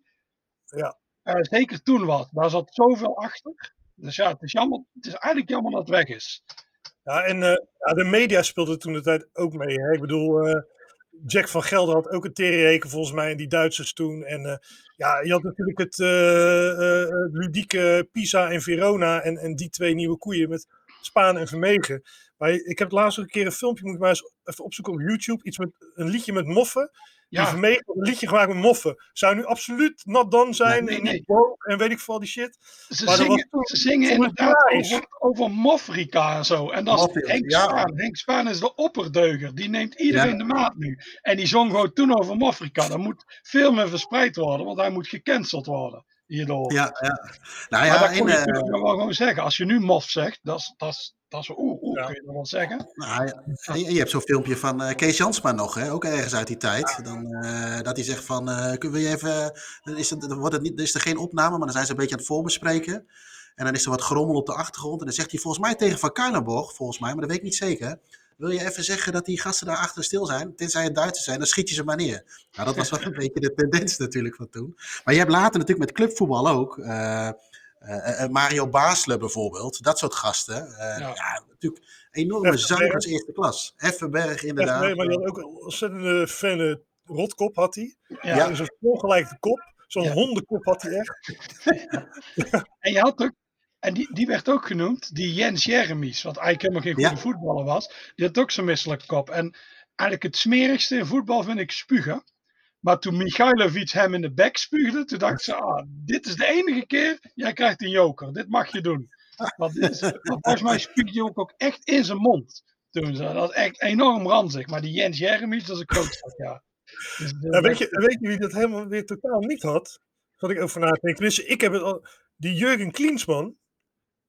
Ja. eh, zeker toen was. Daar zat zoveel achter. Dus ja, het is, jammer, het is eigenlijk jammer dat het weg is. Ja, en eh, de media speelde toen de tijd ook mee. Hè? Ik bedoel, eh, Jack van Gelder had ook een tegenreken volgens mij en die Duitsers toen. En eh, ja, je had natuurlijk het ludieke Pisa en Verona en, en die twee nieuwe koeien met Spaan en Vermegen. Maar ik heb laatst ook een keer een filmpje, moet ik maar eens even opzoeken op YouTube. Iets met een liedje met moffen. Die Ja, had een liedje gemaakt met moffen. Zou nu absoluut not done zijn. Nee, en nee, woke en weet ik veel die shit. ze Maar dat zingen, toen- ze zingen inderdaad over, over Mofrika en zo. En dat is Henk ja. Spaan. Henk Spaan is de opperdeuger. Die neemt iedereen Ja. de maat nu. En die zong gewoon toen over Mofrika. Dat moet veel meer verspreid worden, want hij moet gecanceld worden hierdoor. Ja, ja. Nou maar ja, dat en, kon je eh, wel gewoon zeggen. Als je nu mof zegt, dat is, dat is, oeh, oeh, Ja. kun je dat wel zeggen. nou, je, je hebt zo'n filmpje van eh, Kees Jansma nog, hè? ook ergens uit die tijd. Dan, eh, dat hij zegt van, eh kun je even, dan is, het, dan wordt het niet, dan is er geen opname, maar dan zijn ze een beetje aan het voorbespreken. En dan is er wat gerommel op de achtergrond. En dan zegt hij volgens mij tegen Van Kuilenborg, volgens mij, maar dat weet ik niet zeker. Wil je even zeggen dat die gasten daar achter stil zijn? Tenzij het Duitsers zijn, dan schiet je ze maar neer. Nou, dat was wel een beetje de tendens natuurlijk van toen. Maar je hebt later natuurlijk met clubvoetbal ook. Eh, eh, Mario Baasle bijvoorbeeld, dat soort gasten. Eh, Ja. ja. natuurlijk enorme zangers eerste klas. Effenberg inderdaad. Nee, maar die had ook een ontzettende fijne rotkop had hij. Ja. Ja. Dus een ongelijke kop. Zo'n Ja. hondenkop had hij echt. En je had ook, en die, die werd ook genoemd, die Jens Jeremies, wat eigenlijk helemaal geen goede Ja. voetballer was. Die had ook zo'n misselijke kop. En eigenlijk het smerigste in voetbal vind ik spugen. Maar toen Michailovic hem in de bek spuugde, toen dacht ze, ah, dit is de enige keer, jij krijgt een joker. Dit mag je doen. Want dit volgens mij spuugde hij ook, echt in zijn mond. Toen ze, dat is echt enorm ranzig. Maar die Jens Jeremies, dat is een klootzak, ja. Dus, eh, weet, je, weet je wie dat helemaal weer totaal niet had? Wat ik over na te ik heb het al. Die Jurgen Klinsman.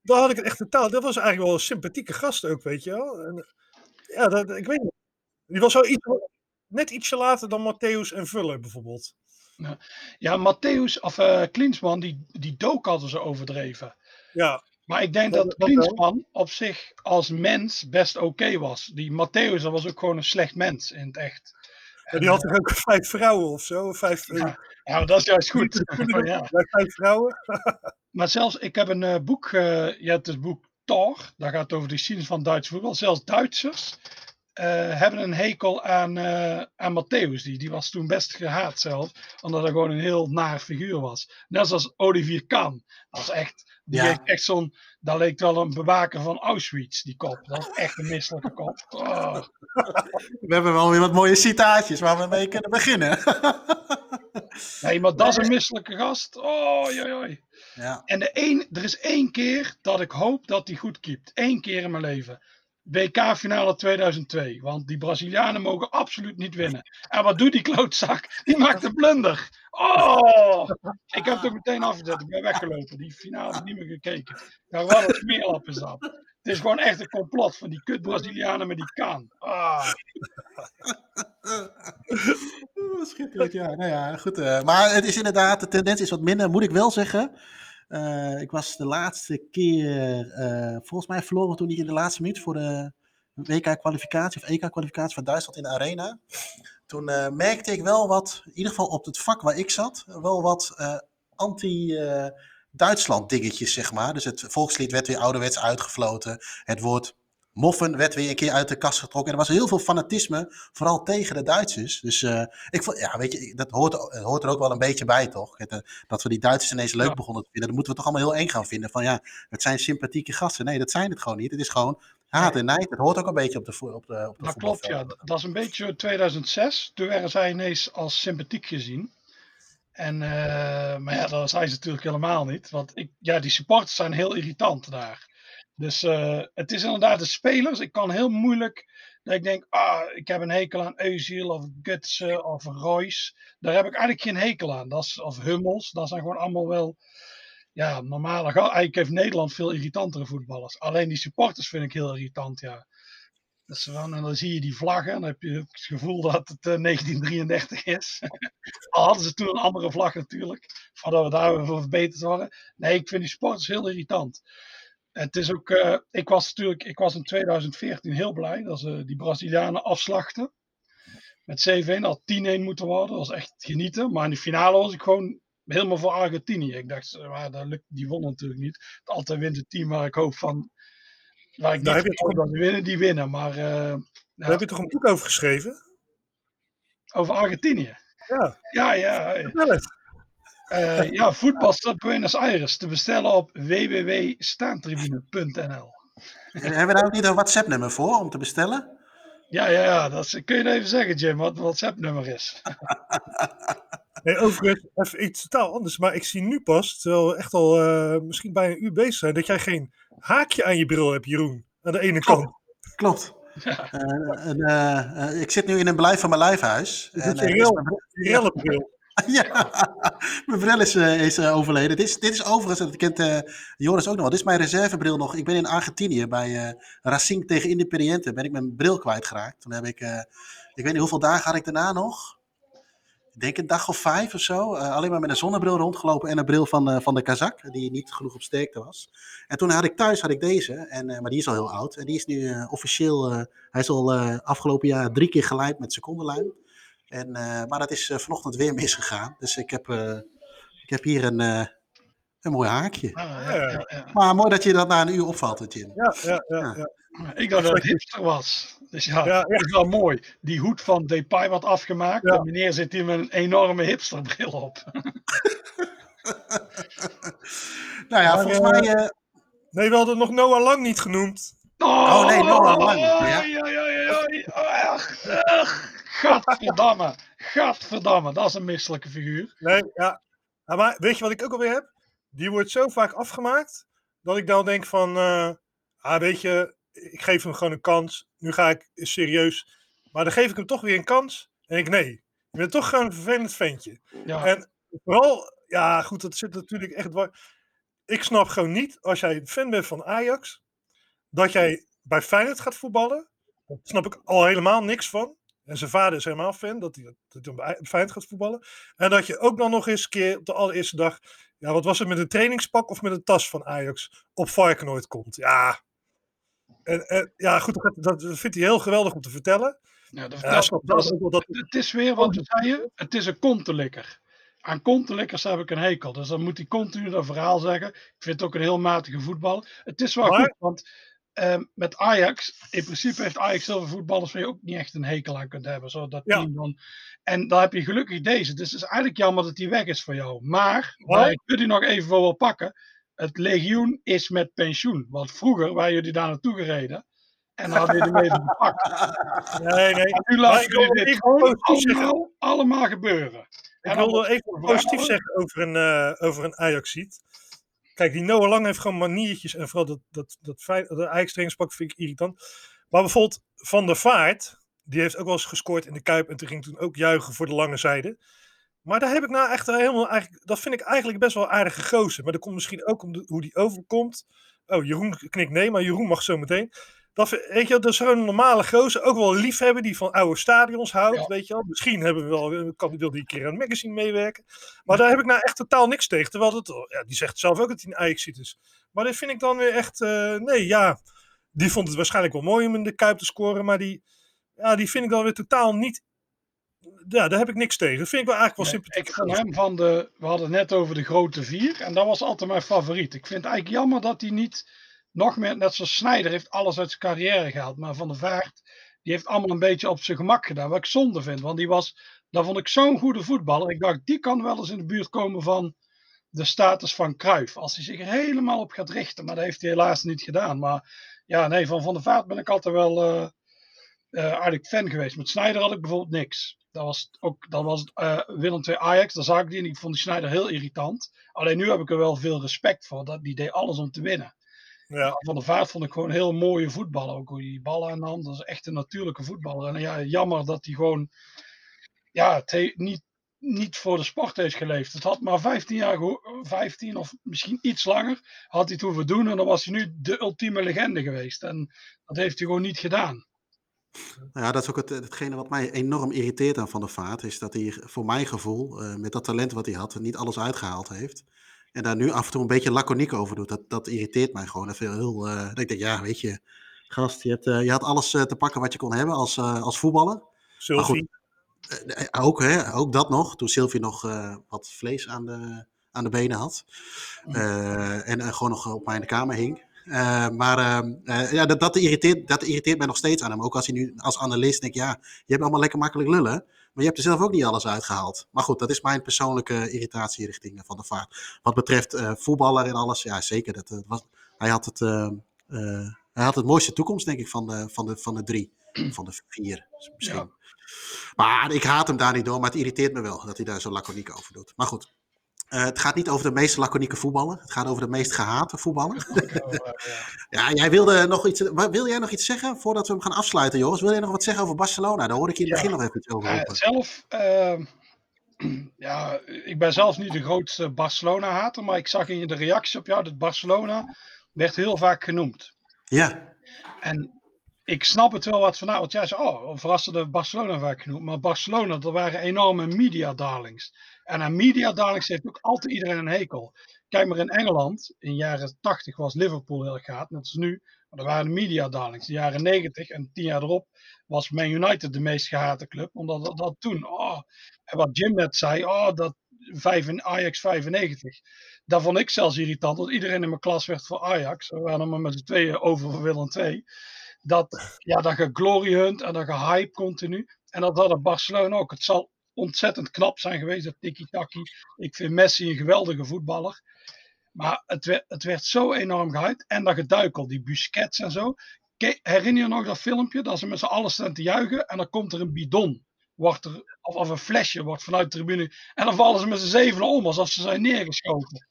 Daar had ik het echt totaal. Dat was eigenlijk wel een sympathieke gast ook, weet je wel. En, ja, dat, ik weet niet. Die was wel iets, net ietsje later dan Matthäus en Vuller bijvoorbeeld. Ja, Matthäus, of eh Klinsman, die, die dook hadden ze overdreven. Ja, Maar ik denk Dat- dat dat wel. Klinsman op zich als mens best oké was. Die Matthäus, dat was ook gewoon een slecht mens in het echt. en die had toch ook vijf vrouwen of zo? Vijf, eh, Ja, Ja, maar dat is juist goed. ja. ja, vijf vrouwen. Maar zelfs, ik heb een eh, boek, eh je hebt het boek Thor, dat gaat over de geschiedenis van Duits voetbal. Zelfs Duitsers eh, hebben een hekel aan, eh aan Matthäus. Die, die was toen best gehaat zelf, omdat hij gewoon een heel naar figuur was. Net zoals Olivier Kahn. Dat echt, die Ja. heeft echt zo'n, dat leek wel een bewaker van Auschwitz, die kop. Dat was echt een misselijke kop. Oh. We hebben wel weer wat mooie citaatjes waar we mee kunnen beginnen. Nee, maar dat is een misselijke gast. Oh, joi, joi. ja. En de er is één keer dat ik hoop dat hij goed keept. Eén keer in mijn leven. WK-finale 2002. Want die Brazilianen mogen absoluut niet winnen. En wat doet die klootzak? Die maakt een blunder. Oh! Ik heb het ook meteen afgezet. Ik ben weggelopen. Die finale niet meer gekeken. Ja, wat een smeerlap is dat. Het is gewoon echt een complot van die kut Brazilianen met die kaan. Ah. Schitterend, ja. Nou ja, goed. eh, maar het is inderdaad, de tendens is wat minder, moet ik wel zeggen. Eh, ik was de laatste keer, eh, volgens mij verloren toen niet in de laatste minuut voor de WK-kwalificatie of EK-kwalificatie van Duitsland in de Arena. Toen eh, merkte ik wel wat, in ieder geval op het vak waar ik zat, wel wat anti-Duitsland dingetjes, zeg maar. Dus het volkslied werd weer ouderwets uitgefloten. Het woord moffen werd weer een keer uit de kast getrokken. En er was heel veel fanatisme, vooral tegen de Duitsers. Dus eh, ik vond, ja, weet je, dat hoort, het hoort er ook wel een beetje bij, toch? Eh, dat we die Duitsers ineens leuk Ja. begonnen te vinden. Dan moeten we toch allemaal heel eng gaan vinden. Van ja, het zijn sympathieke gasten. Nee, dat zijn het gewoon niet. Het is gewoon haat en nijd. Het hoort ook een beetje op de, op de, op de Dat klopt, ja. Dat is een beetje 2006. Toen werden zij ineens als sympathiek gezien. En, eh, maar ja, dat zijn ze natuurlijk helemaal niet. Want ik, ja, die supporters zijn heel irritant daar. Dus uh, het is inderdaad de spelers. Ik kan heel moeilijk dat ik denk, ah, ik heb een hekel aan Eusiel of Gutsen of Royce. Daar heb ik eigenlijk geen hekel aan. Dat is, of Hummels. Dat zijn gewoon allemaal wel ja, normale. Eigenlijk heeft Nederland veel irritantere voetballers. Alleen die supporters vind ik heel irritant, ja. Dus en dan zie je die vlaggen, dan heb je het gevoel dat het 1933 eh, is. Al hadden ze toen een andere vlag natuurlijk, voordat we daar voor verbeterd waren. Nee, ik vind die sporters heel irritant. Het is ook, uh, ik was natuurlijk, ik was in 2014 heel blij dat ze die Brazilianen afslachten. Met 7-1 had 10-1 moeten worden, dat was echt genieten. Maar in de finale was ik gewoon helemaal voor Argentinië. Ik dacht, maar dat lukt, die won natuurlijk niet. Het altijd wint het team waar ik hoop van Waar ik heb je toch... dat winnen, die winnen. Maar, uh, Daar heb je toch een boek over geschreven? Over Argentinië? Ja. Ja, ja. Uh, ja, Voetbalstad Buenos Aires te bestellen op www.staantribune.nl. Hebben we daar ook niet een WhatsApp-nummer voor om te bestellen? Ja, ja, ja. Dat kun je even zeggen, Jim, wat het WhatsApp-nummer is. Nee, overigens, even iets totaal anders. Maar ik zie nu pas, terwijl we echt al uh, misschien bijna een uur bezig zijn, dat jij geen haakje aan je bril hebt, Jeroen. Aan de ene kant. Klopt. Ja. Uh, uh, ik zit nu in een blijf van mijn lijfhuis. Is en, je bril? ja, mijn bril is, is overleden. Dit is, dit is overigens, dat kent Joris ook nog wel, dit is mijn reservebril nog. Ik ben in Argentinië bij Racing tegen Independiente, ben ik mijn bril kwijtgeraakt. Toen heb ik, ik weet niet hoeveel dagen had ik daarna nog ik denk een dag of vijf of zo, alleen maar met een zonnebril rondgelopen en een bril van, van de Kazak, die niet genoeg op sterkte was. En toen had ik thuis had ik deze, en, maar die is al heel oud. En die is nu officieel, hij is al afgelopen jaar drie keer geleid met secondenlijn. En, maar dat is vanochtend weer misgegaan. Dus ik heb, ik heb hier een, een mooi haakje. Ah, ja, ja, ja. Maar mooi dat je dat na een uur opvalt, Jim. Ja, ja, ja. Ik dacht dat het hipster was. Dus ja, ja, dat is wel mooi. Die hoed van Depay wordt afgemaakt. En meneer zit hier met een enorme hipsterbril op. nou ja, volgens mij... Uh... Nee, we hadden nog Noah Lang niet genoemd. Oh, oh nee, Noah Lang. Ja, ja, ja. ja, ja. Gadverdamme. Gadverdamme. Dat is een misselijke figuur. Nee, ja. Maar weet je wat ik ook alweer heb? Die wordt zo vaak afgemaakt, dat ik dan denk van... Uh, ah, weet je, ik geef hem gewoon een kans. Nu ga ik serieus. Maar dan geef ik hem toch weer een kans. En ik, nee, je bent toch gewoon een vervelend ventje. Ja. En vooral, ja goed, dat zit natuurlijk echt... Ik snap gewoon niet, als jij fan bent van Ajax, dat jij bij Feyenoord gaat voetballen. Daar snap ik al helemaal niks van. En zijn vader is helemaal fan dat hij, dat hij Feyenoord gaat voetballen. En dat je ook dan nog eens een keer op de allereerste dag... Ja, wat was het met een trainingspak of met een tas van Ajax op Varkenoord komt? Ja, en, ja, goed, dat, dat vindt hij heel geweldig om te vertellen. Ja, dat, dat, dat, het is weer wat zei je, het is een kontelikker. Aan kontelikkers heb ik een hekel. Dus dan moet hij continu dat verhaal zeggen. Ik vind het ook een heel matige voetbal. Het is wel goed, want uh, met Ajax, in principe heeft Ajax zoveel voetballers waar je ook niet echt een hekel aan kunt hebben. Zo dat ja. team dan, en dan heb je gelukkig deze. Dus het is eigenlijk jammer dat die weg is voor jou. Maar, maar ik wil die nog even voor wel pakken het legioen is met pensioen. Want vroeger waren jullie daar naartoe gereden. En dan hadden jullie hem even gepakt. Nee, nee. En nu laten jullie dit gewoon allemaal, allemaal gebeuren. Ik wil even positief zeggen over een, uh, over een Ajaxiet. Kijk, die Noah Lang heeft gewoon maniertjes. En vooral dat, dat, dat, dat, dat vind ik irritant. Maar bijvoorbeeld Van der Vaart, die heeft ook wel eens gescoord in de Kuip. En toen ging toen ook juichen voor de lange zijde. Maar daar heb ik nou echt helemaal eigenlijk, dat vind ik eigenlijk best wel aardige gozer. Maar dat komt misschien ook om hoe die overkomt. Oh, Jeroen knikt nee, maar Jeroen mag zo meteen. Dat, weet je, dat is zo'n normale gozer. Ook wel liefhebber die van oude stadions houdt, weet je wel. Misschien hebben we wel, kan wil die een keer aan het magazine meewerken. Maar daar heb ik nou echt totaal niks tegen. Terwijl het, ja, die zegt zelf ook dat hij een Ajax ziet is. Maar dit vind ik dan weer echt, uh, nee, ja. Die vond het waarschijnlijk wel mooi om in de Kuip te scoren. Maar die, ja, die vind ik dan weer totaal niet ja, daar heb ik niks tegen. Dat vind ik wel eigenlijk wel sympathiek. Ik vond hem van de, we hadden het net over de grote vier. En dat was altijd mijn favoriet. Ik vind het eigenlijk jammer dat hij niet nog meer, net zoals Snijder, heeft alles uit zijn carrière gehaald. Maar Van de Vaart, die heeft allemaal een beetje op zijn gemak gedaan. Wat ik zonde vind. Want die was, dat vond ik zo'n goede voetballer. Ik dacht, die kan wel eens in de buurt komen van de status van Cruijff. Als hij zich er helemaal op gaat richten. Maar dat heeft hij helaas niet gedaan. Maar ja, nee, van Van der Vaart ben ik altijd wel uh, uh, eigenlijk fan geweest. Met Snijder had ik bijvoorbeeld niks. Dat was ook, dat was uh, Willem II Ajax. Daar zag ik die en ik vond die Schneider heel irritant. Alleen nu heb ik er wel veel respect voor. Dat, die deed alles om te winnen. Ja. Van der Vaart vond ik gewoon een heel mooie voetballer. Ook hoe die ballen aannam. Dat is echt een natuurlijke voetballer. En ja, jammer dat hij gewoon ja, niet, niet voor de sport heeft geleefd. Het had maar 15 jaar, geho- 15 of misschien iets langer, had hij het hoeven doen. En dan was hij nu de ultieme legende geweest. En dat heeft hij gewoon niet gedaan. Nou ja, dat is ook het, hetgene wat mij enorm irriteert aan Van der Vaart. Is dat hij voor mijn gevoel, eh, met dat talent wat hij had, niet alles uitgehaald heeft. En daar nu af en toe een beetje laconiek over doet. Dat, dat irriteert mij gewoon. Even heel, eh, dat ik denk, ja, weet je, gast, je, hebt, eh, je had alles eh, te pakken wat je kon hebben als, als voetballer. Sylvie. Ook, hè, ook dat nog, toen Sylvie nog wat vlees aan de, aan de benen had. Eh, en gewoon nog op mij in de kamer hing. Maar ja, dat, dat, irriteert, dat irriteert mij nog steeds aan hem. Ook als hij nu als analist denkt, ja, je hebt allemaal lekker makkelijk lullen. Maar je hebt er zelf ook niet alles uitgehaald. Maar goed, dat is mijn persoonlijke irritatie richting Van der Vaart. Wat betreft eh, voetballer en alles, ja zeker. Dat, eh, was, hij, had het, eh, hij had het mooiste toekomst, denk ik, van de, van de, van de drie. Van de vier, misschien. Ja. Maar ik haat hem daar niet door, maar het irriteert me wel dat hij daar zo laconiek over doet. Maar goed, eh, het gaat niet over de meest laconieke voetballer. Het gaat over de meest gehate voetballer. ja, jij wilde nog iets, wil jij nog iets zeggen voordat we hem gaan afsluiten, Joris? Wil jij nog wat zeggen over Barcelona? Daar hoorde ik je in het Ja. begin nog even iets over roepen. zelf, ehm, ja, ik ben zelf niet de grootste Barcelona-hater, maar ik zag in de reactie op jou dat Barcelona werd heel vaak genoemd. Ja, En ik snap het wel wat vandaan, want jij zei, oh, verrassende Barcelona vaak genoemd. Maar Barcelona, dat waren enorme media darlings. En aan media darlings heeft ook altijd iedereen een hekel. Kijk maar in Engeland, in de jaren 80 was Liverpool heel gaat, net als nu. Maar dat waren media darlings. In de jaren 90 en tien jaar erop was Man United de meest gehate club. Omdat dat, toen, oh, en wat Jim net zei, oh, dat Ajax 95. Dat vond ik zelfs irritant, want iedereen in mijn klas werd voor Ajax. We waren er maar met z'n tweeën over voor Willem II dat, ja, dat je glory en dat je hype continu. En dat hadden Barcelona ook. Het zal ontzettend knap zijn geweest, dat tiki-taki. Ik vind Messi een geweldige voetballer. Maar het werd, het werd zo enorm gehyped. En dat geduikel, die Busquets en zo. Herinner je nog dat filmpje? Dat ze met z'n allen staan te juichen en dan komt er een bidon. Wordt er, of, een flesje wordt vanuit de tribune. En dan vallen ze met z'n zevenen om, alsof ze zijn neergeschoten.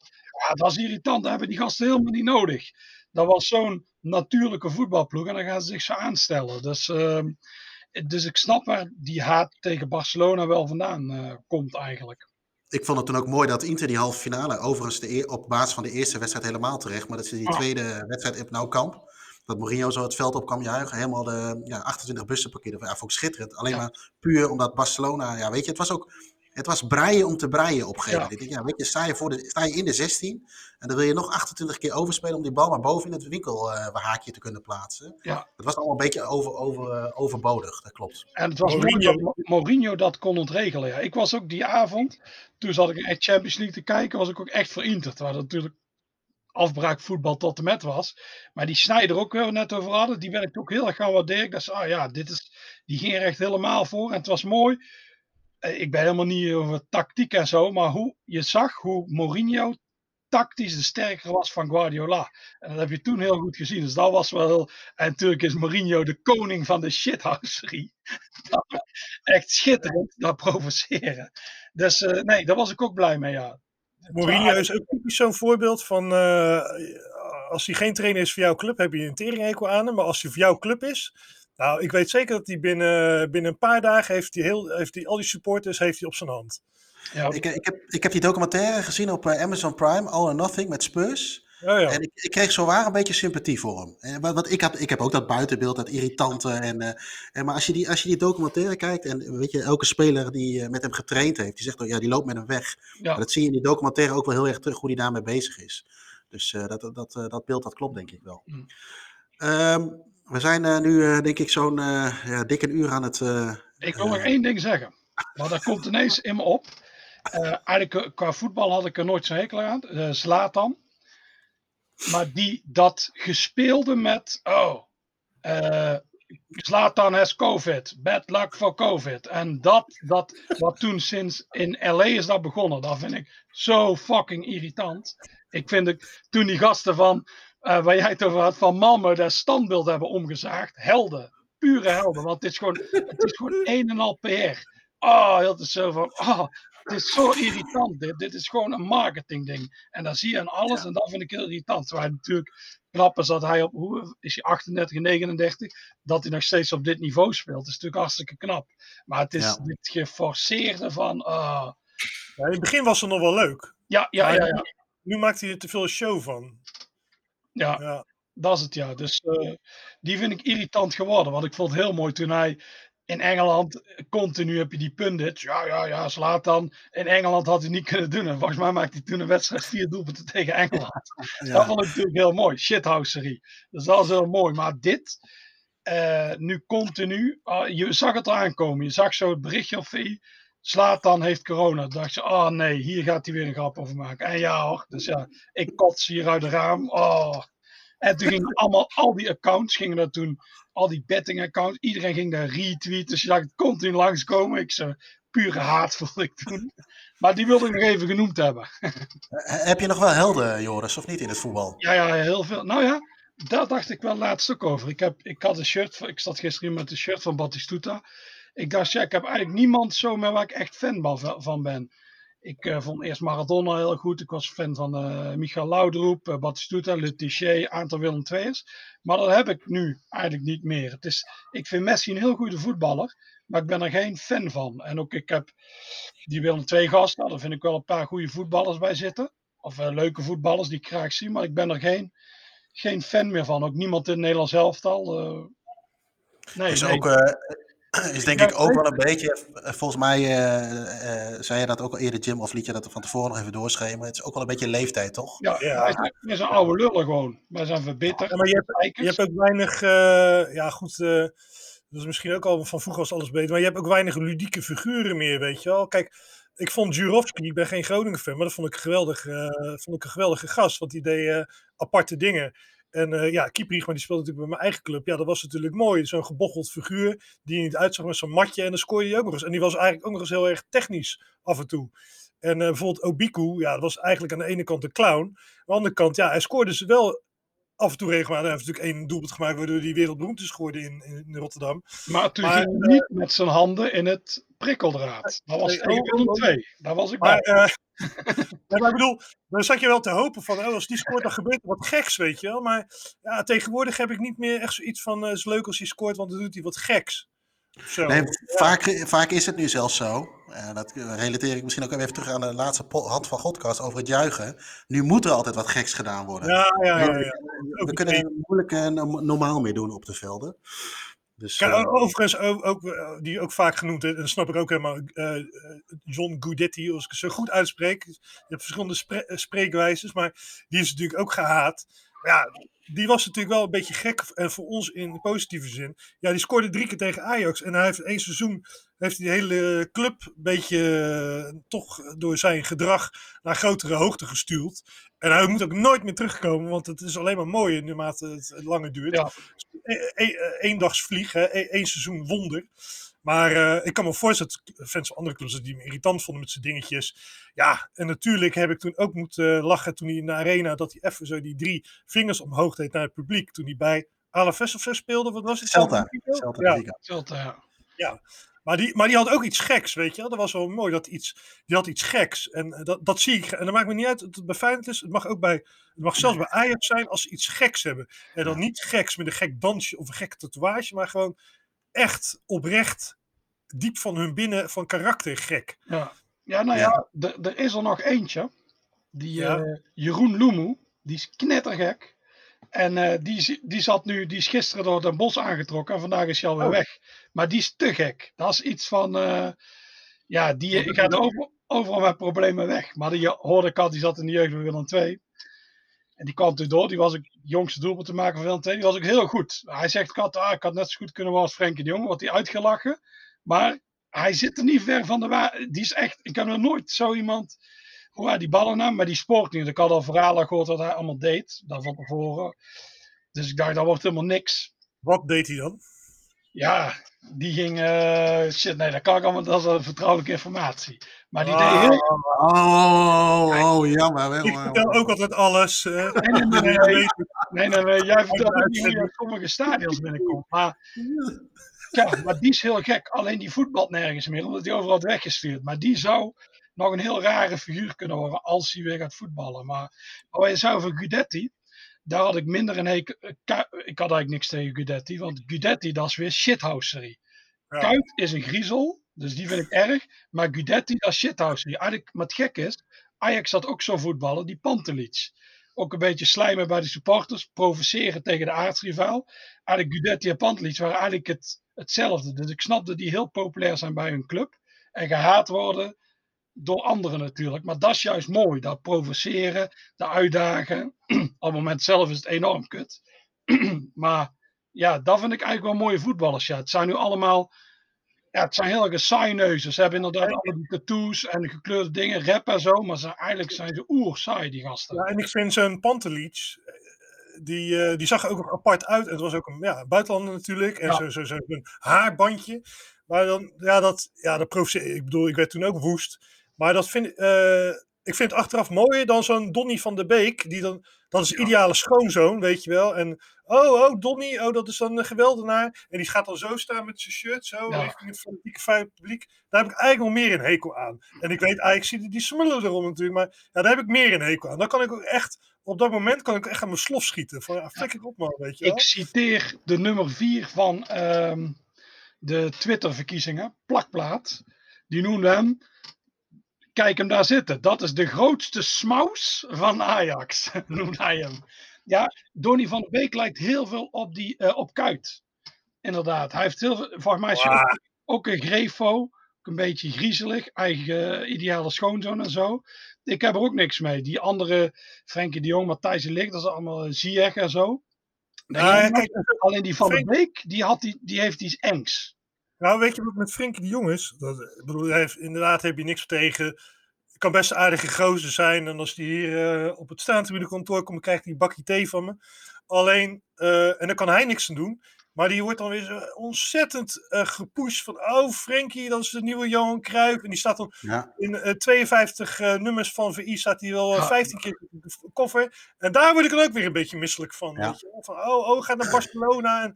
Ja, dat is irritant. Dat hebben die gasten helemaal niet nodig. Dat was zo'n natuurlijke voetbalploeg en dan gaan ze zich zo aanstellen. Dus, ehm, dus ik snap waar die haat tegen Barcelona wel vandaan eh, komt eigenlijk. ik vond het toen ook mooi dat Inter die halve finale, overigens de eer- op basis van de eerste wedstrijd helemaal terecht, maar dat ze die Ah. tweede wedstrijd op Nou Kamp, dat Mourinho zo het veld op kwam juichen, helemaal de ja, 28 bussen parkeerde. Ja, vond ik schitterend. Alleen Ja. maar puur omdat Barcelona, ja, weet je, het was ook, het was breien om te breien op een gegeven Ja. Ik denk, ja, weet je, sta je, voor de, sta je in de 16 en dan wil je nog 28 keer overspelen om die bal maar boven in het winkelhaakje te kunnen plaatsen. Ja. Het was allemaal een beetje over, over, eh, overbodig, dat klopt. En het was Mourinho- mooi dat Mo- Mourinho dat kon ontregelen. Ja. Ik was ook die avond, toen zat ik echt Champions League te kijken, was ik ook echt voor Inter. Terwijl dat natuurlijk afbraakvoetbal tot en met was. Maar die Snijder ook weer net over hadden, die ben ik ook heel erg gaan waarderen. Ik dacht, ah ja, dit is, die ging er echt helemaal voor. En het was mooi. Eh, Ik ben helemaal niet over tactiek en zo, maar hoe je zag hoe Mourinho tactisch de sterker was van Guardiola. En dat heb je toen heel goed gezien. Dus dat was wel. En natuurlijk is Mourinho de koning van de shithouserie. Echt schitterend, dat provoceren. Dus eh, nee, daar was ik ook blij mee, ja. Mourinho is ook typisch zo'n voorbeeld van. eh, als hij geen trainer is voor jouw club, heb je een teringhekel aan hem. Maar als hij voor jouw club is. Nou, ik weet zeker dat hij binnen, binnen een paar dagen heeft hij, heel, heeft hij al die supporters heeft hij op zijn hand. ja Ik, ik, heb, ik heb die documentaire gezien op eh, Amazon Prime, All or Nothing met Spurs. Ja, ja. En ik, ik kreeg zo waar een beetje sympathie voor hem. En, wat, wat ik, had, ik heb ook dat buitenbeeld, dat irritante. En, eh, en, maar als je, die, als je die documentaire kijkt, en weet je, elke speler die eh, met hem getraind heeft, die zegt ook, ja, die loopt met hem weg. Ja. Maar dat zie je in die documentaire ook wel heel erg terug, hoe hij daarmee bezig is. Dus eh, dat, dat, eh, dat beeld, dat klopt denk ik wel. Mm. Ehm, we zijn eh, nu, eh, denk ik, zo'n eh, ja, dik een uur aan het... Ik wil nog één ding zeggen. Maar dat komt ineens in me op. Eigenlijk qua voetbal had ik er nooit zo'n hekel aan. Eh Zlatan. Maar die dat gespeelde met. Oh. Zlatan has COVID. Bad luck for COVID. En dat, dat wat toen sinds in LA is dat begonnen. Dat vind ik zo fucking irritant. Ik vind het toen die gasten van. Eh, waar jij het over had, van Malmö dat standbeeld hebben omgezaagd. Helden. Pure helden. Want het is gewoon, het is gewoon een en al PR. Oh, het is zo van. Oh, het is zo irritant. Dit, dit is gewoon een marketingding. En dat zie je aan alles. En dat vind ik heel irritant. Terwijl natuurlijk knap is dat hij op, hoe is hij, 38 en 39, dat hij nog steeds op dit niveau speelt. Dat is natuurlijk hartstikke knap. Maar het is Ja. dit geforceerde van, ah, Ja, in het begin was het nog wel leuk. ja, ja, ja, ja, Nu maakt hij er te veel show van. Ja, Ja. dat is het ja. Dus eh, die vind ik irritant geworden. Want ik vond het heel mooi toen hij in Engeland, eh, continu heb je die pundits. Ja, ja, ja, slaat dan. In Engeland had hij niet kunnen doen. En volgens mij maakte hij toen een wedstrijd vier doelpunten tegen Engeland. Dat Ja. vond ik natuurlijk heel mooi. Shithouserie. Dus dat was heel mooi. Maar dit, eh, nu continu, ah, je zag het aankomen. Je zag zo het berichtje op VI. Slatan heeft corona. Toen dacht je, oh nee, hier gaat hij weer een grap over maken. En ja hoor, dus ja, ik kots hier uit het raam. Oh. En toen gingen allemaal, al die accounts, gingen dat toen, al die betting accounts, iedereen ging daar retweeten. Dus je zag het continu langskomen. Ik zo, pure haat voelde ik toen. Maar die wilde ik nog even genoemd hebben. Eh, Heb je nog wel helden, Joris, of niet in het voetbal? Ja, ja, heel veel. Nou ja, daar dacht ik wel laatst ook over. Ik, heb, ik had een shirt, ik zat gisteren met een shirt van Batistuta. Ik dacht, ja, ik heb eigenlijk niemand zo meer waar ik echt fan van- ben. Ik eh, vond eerst Maradona heel goed. Ik was fan van eh Michael Laudroep, eh, Batistuta, Le Tiché, aantal Willem II'ers. Maar dat heb ik nu eigenlijk niet meer. Het is, ik vind Messi een heel goede voetballer, maar ik ben er geen fan van. En ook ik heb die Willem II gast, nou, daar vind ik wel een paar goede voetballers bij zitten. Of leuke voetballers die ik graag zie, maar ik ben er geen, geen fan meer van. Ook niemand in het Nederlands elftal. nee, is, nee. ook, is denk Ja, ik ook wel een beetje, eh, volgens mij eh, eh, zei je dat ook al eerder, Jim, of liet je dat van tevoren nog even doorschemen. Het is ook wel een beetje leeftijd, toch? Ja, Ja. Wij, zijn, oude lullen gewoon. Wij zijn verbitterd. Ja, maar je hebt, je hebt ook weinig, eh, ja goed, eh, dat is misschien ook al van vroeger was alles beter, maar je hebt ook weinig ludieke figuren meer, weet je wel. Kijk, ik vond Jurovski, ik ben geen Groningen fan, maar dat vond ik, geweldig, eh, vond ik een geweldige gast, want die deed aparte dingen. En eh ja, maar die speelde natuurlijk bij mijn eigen club. Ja, dat was natuurlijk mooi. Zo'n gebocheld figuur die niet uitzag met zo'n matje. En dan scoorde je ook nog eens. En die was eigenlijk ook nog eens heel erg technisch af en toe. En eh, bijvoorbeeld Obiku, ja, dat was eigenlijk aan de ene kant een clown. Aan de andere kant, ja, hij scoorde ze wel af en toe regelmatig. Hij heeft natuurlijk één doelpunt gemaakt waardoor hij wereldberoemd is geworden in, in Rotterdam. Maar toen Maar, ging hij niet met zijn handen in het prikkeldraad. Dat was Nee, tegen oh, oh. II. Daar was ik Maar, bij. eh, ja, maar ik bedoel, dan zat je wel te hopen van, oh, als die scoort, dan gebeurt er wat geks, weet je wel. Maar ja, tegenwoordig heb ik niet meer echt zoiets van, eh, het is leuk als hij scoort, want dan doet hij wat geks. Zo. Nee, vaak, vaak is het nu zelfs zo. En dat relateer ik misschien ook even terug aan de laatste hand van Godcast over het juichen. Nu moet er altijd wat geks gedaan worden. ja, ja, ja. ja. We kunnen er moeilijk eh, no- normaal mee doen op de velden. Dus, eh, overigens, ook, ook, eh, die ook vaak genoemd, hè, en dat snap ik ook helemaal, eh, eh, John Guidetti, als ik het zo goed uitspreek. Je hebt verschillende spre- eh, spreekwijzes, maar die is natuurlijk ook gehaat. Ja, die was natuurlijk wel een beetje gek, en voor ons in positieve zin. Ja, die scoorde drie keer tegen Ajax en hij heeft één seizoen, heeft de hele club een beetje eh, toch door zijn gedrag naar grotere hoogte gestuurd. En hij moet ook nooit meer terugkomen, want het is alleen maar mooi naarmate het langer duurt. Ja. Eendagsvlieg, hè, e- één seizoen wonder. Maar eh, ik kan me voorstellen dat fans van andere clubs die hem irritant vonden met zijn dingetjes. Ja, en natuurlijk heb ik toen ook moeten lachen toen hij in de arena dat hij even zo die drie vingers omhoog deed naar het publiek. Toen hij bij Alaves of zo speelde. Wat was het? Celta. Celta Ja. Celta, ja. Maar die, maar die had ook iets geks, weet je wel. Dat was wel mooi, dat iets, die had iets geks. En eh, dat, dat zie ik. En dat maakt me niet uit dat het bij Feyenoord is. Het mag ook bij, het mag zelfs bij Ajax zijn als ze iets geks hebben. En dan niet geks met een gek dansje of een gekke tatoeage, maar gewoon echt oprecht, diep van hun binnen, van karakter gek. Ja, ja nou ja, er is er nog eentje. Die Ja. eh, Jeroen Loemoe, die is knettergek. En eh, die, is- die, zat nu, die is gisteren door Den Bos aangetrokken en vandaag is hij alweer Oh. weg. Maar die is te gek. Dat is iets van, eh, ja, die ik ga er over, overal met problemen weg. Maar die hoorde ik al, die zat in de jeugd bij Willem II. En die kwam natuurlijk door, die was ook jongste doelpunt te maken van Willem. Die was ook heel goed. Hij zegt, ik had, ah, ik had net zo goed kunnen worden als Frenkie de Jong, wordt hij uitgelachen. Maar hij zit er niet ver van de waar. Die is echt, ik heb nog nooit zo iemand hoe hij die ballen nam, maar die sport niet. Ik had al verhalen gehoord wat hij allemaal deed, daar van tevoren. Dus ik dacht, dat wordt helemaal niks. Wat deed hij dan? Ja, die ging, eh, shit, nee, dat kan ik allemaal, dat is vertrouwelijke informatie. Maar die Ah. deed heel, Oh, oh, oh, oh, jammer. Wel, Ik vertel ook altijd alles. eh. nee, nee, nee, Nee, nee, nee, nee, nee, nee, jij vertelt ook niet hoe je uit sommige stadions binnenkomt. Maar, ja, maar die is heel gek. Alleen die voetbalt nergens meer, omdat hij overal weggestuurd. Maar die zou nog een heel rare figuur kunnen worden als hij weer gaat voetballen. Maar, maar wat je zou van Guidetti, daar had ik minder een hekel. eh, Ik had eigenlijk niks tegen Gudetti, want Gudetti dat is weer shithousery. Ja. Kuit is een griezel, dus die vind ik erg. Maar Gudetti dat is shithousery. Eigenlijk, maar het gek is, Ajax had ook zo'n voetballer, die Pantelic. Ook een beetje slijmen bij de supporters, provoceren tegen de aardsrivaal. Eigenlijk Gudetti en Pantelic waren eigenlijk het, hetzelfde. Dus ik snap dat die heel populair zijn bij hun club. En gehaat worden door anderen natuurlijk. Maar dat is juist mooi. Dat provoceren, dat uitdagen. Op het moment zelf is het enorm kut. maar ja, dat vind ik eigenlijk wel mooie voetballers. Ja, het zijn nu allemaal. Ja, het zijn heel erg saai Ze hebben inderdaad alle die tattoos en gekleurde dingen, rap en zo. Maar ze, eigenlijk zijn ze oer saai, die gasten. Ja, en ik vind zo'n Pantelic, eh, die, eh, die zag er ook nog apart uit. En het was ook een ja, buitenlander natuurlijk. En Ja. zo, zo, zo'n haarbandje. Maar dan, ja, dat, ja, dat Ik bedoel, ik werd toen ook woest. Maar dat vind ik, eh, ik vind het achteraf mooier dan zo'n Donny van der Beek. Die dan, dat is ideale schoonzoon, weet je wel. En, oh, oh, Donny, oh, dat is dan een geweldenaar. En die gaat dan zo staan met zijn shirt, zo, Ja. richting het fanatieke publiek. Daar heb ik eigenlijk nog meer een hekel aan. En ik weet, eigenlijk zie die smullen erom natuurlijk. Maar ja, daar heb ik meer een hekel aan. Dan kan ik ook echt, op dat moment kan ik echt aan mijn slof schieten. Van, ja, flikker op man, weet je wel. Ik citeer de nummer 4 van ehm, de Twitter-verkiezingen, Plakplaat. Die noemde hem. Kijk hem daar zitten. Dat is de grootste smaus van Ajax, noemde hij hem. Ja, Donny van der Beek lijkt heel veel op, die, eh, op Kuit. Inderdaad. Hij heeft heel veel. Volgens mij is ook, ook een grefo. Ook een beetje griezelig. Eigen eh, ideale schoonzoon en zo. Ik heb er ook niks mee. Die andere, Frenkie de Jong, Matthijs de Ligt, dat is allemaal Ziyech en zo. Nee, kijk, alleen die van der Frenk- Beek, die, had die, die heeft iets engs. Nou, weet je wat met Frenkie de Jong is? Dat, ik bedoel, hij heeft, inderdaad heb je niks tegen. Het kan best een aardige gozer zijn. En als die hier eh, op het staantribune kantoor komt, dan krijgt hij een bakje thee van me. Alleen, eh, en dan kan hij niks aan doen. Maar die wordt dan weer zo ontzettend eh gepusht van... Oh, Frenkie, dat is de nieuwe Johan Cruijff. En die staat dan Ja. in eh, 52 eh, nummers van VI staat hij wel eh, Ja. 15 keer op de koffer. En daar word ik dan ook weer een beetje misselijk van. Ja. Weet je? wel. Van, oh, oh, ga naar Barcelona. En,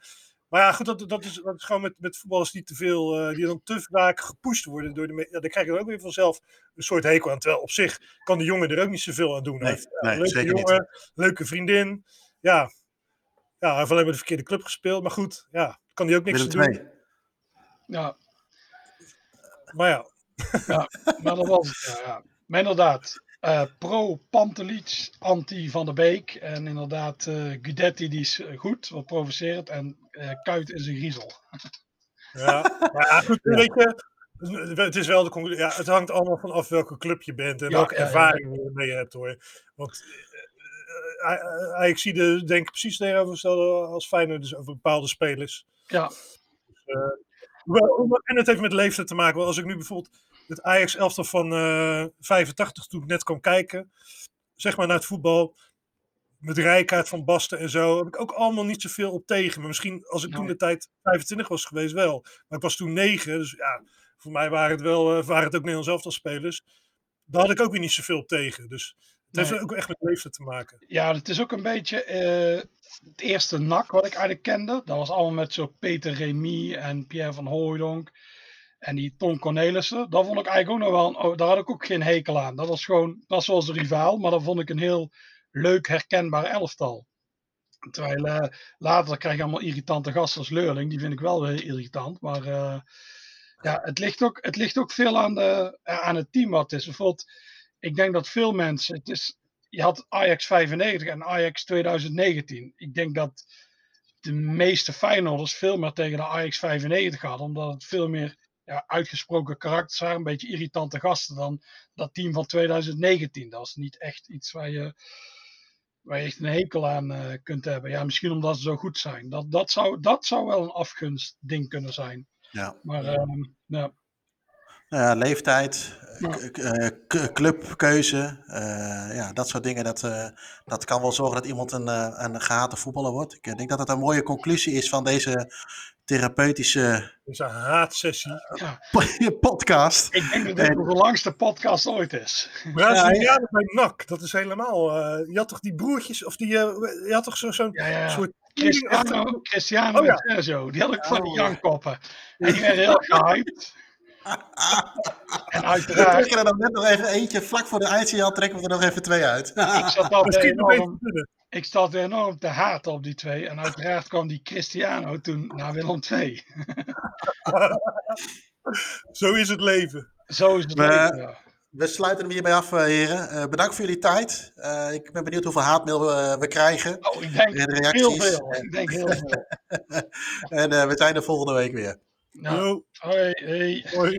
maar ja, goed, dat, dat, is, dat is gewoon met, met voetballers die te veel, eh, die dan te vaak gepusht worden door de ja, dan krijg je dan ook weer vanzelf een soort hekel aan. Terwijl op zich kan de jongen er ook niet zoveel aan doen. Nee, heeft, ja, nee, leuke zeker niet. jongen, leuke vriendin. Ja. ja, hij heeft alleen maar de verkeerde club gespeeld. Maar goed, ja, kan hij ook niks aan doen. Ja, Maar ja, maar dat was het. Ja, ja. Maar inderdaad, eh, pro Pantelic, anti Van der Beek. En inderdaad, eh Gudetti die is eh, goed, wat provocerend. En eh Kuit is een griezel. Ja, maar goed, weet je, het is wel de conclusie. Ja, het hangt allemaal vanaf welke club je bent en Ja, welke ja, ja. ervaring je ermee hebt hoor. Want eh, ik zie de denk ik precies tegenovergestelde als Feyenoord dus over bepaalde spelers. Ja, Hoewel- hoewel- En het heeft met leeftijd te maken. Want als ik nu bijvoorbeeld het Ajax elftal van eh 85 toen ik net kwam kijken, zeg maar naar het voetbal. Met Rijkaard van Basten en zo. Heb ik ook allemaal niet zoveel op tegen. Maar misschien als ik toen de tijd 25 was geweest wel. Maar ik was toen 9. Dus ja, voor mij waren het wel eh, waren het ook Nederlands elftal spelers. Daar had ik ook weer niet zoveel op tegen. Dus het heeft Nee. ook echt met leeftijd te maken. ja, het is ook een beetje eh, het eerste NAC wat ik eigenlijk kende. Dat was allemaal met zo Peter Remy en Pierre van Hooijdonk. En die Tom Cornelissen. Dat vond ik eigenlijk ook nog wel. een- oh, daar had ik ook geen hekel aan. Dat was gewoon, dat was de rivaal. Maar dat vond ik een heel leuk herkenbaar elftal. Terwijl eh, later krijg je allemaal irritante gasten als Leurling. Die vind ik wel weer irritant. Maar eh, ja, het ligt, ook, het ligt ook veel aan, de, eh, aan het team wat is. Bijvoorbeeld, ik denk dat veel mensen. Het is, je had Ajax 95 en Ajax 2019. Ik denk dat de meeste Feyenoorders veel meer tegen de Ajax 95 hadden. Omdat het veel meer ja, uitgesproken karakters waren. Een beetje irritante gasten dan dat team van 2019. Dat is niet echt iets waar je, waar je echt een hekel aan eh, kunt hebben. Ja, misschien omdat ze zo goed zijn. Dat, dat, zou, dat zou wel een afgunstding kunnen zijn. Ja. Maar ehm, ja, Nou ja, leeftijd, Ja. eh, clubkeuze, eh, ja, dat soort dingen. Dat, dat kan wel zorgen dat iemand een, een gehate voetballer wordt. Ik denk dat het een mooie conclusie is van deze therapeutische Dus een haatsessie. ja, podcast. ik denk dat dit En- de langste podcast ooit is. Brazilianen bij NAC, dat is helemaal. eh, je had toch die broertjes, of die. eh, je had toch zo- zo'n Ja, ja, ja. soort. Cristiano, Cristiano Oh, ja. en Sergio, die had ik van die ja. Jankoppen. En die werden heel gehyped. En We trekken er dan net nog even eentje, vlak voor de eindsignaal trekken we er nog even twee uit. ik zat Misschien altijd nog even. Ik zat enorm te haten op die twee. En uiteraard kwam die Cristiano toen naar Willem II. Zo is het leven. Zo is het Maar- leven, ja. We sluiten hem hierbij af, eh, heren. Eh, bedankt voor jullie tijd. Eh, ik ben benieuwd hoeveel haatmail we, we krijgen. Oh, ik denk En heel reacties. veel. Ik denk heel veel. En eh, we zijn er volgende week weer. Nou, hoi, hey. hoi.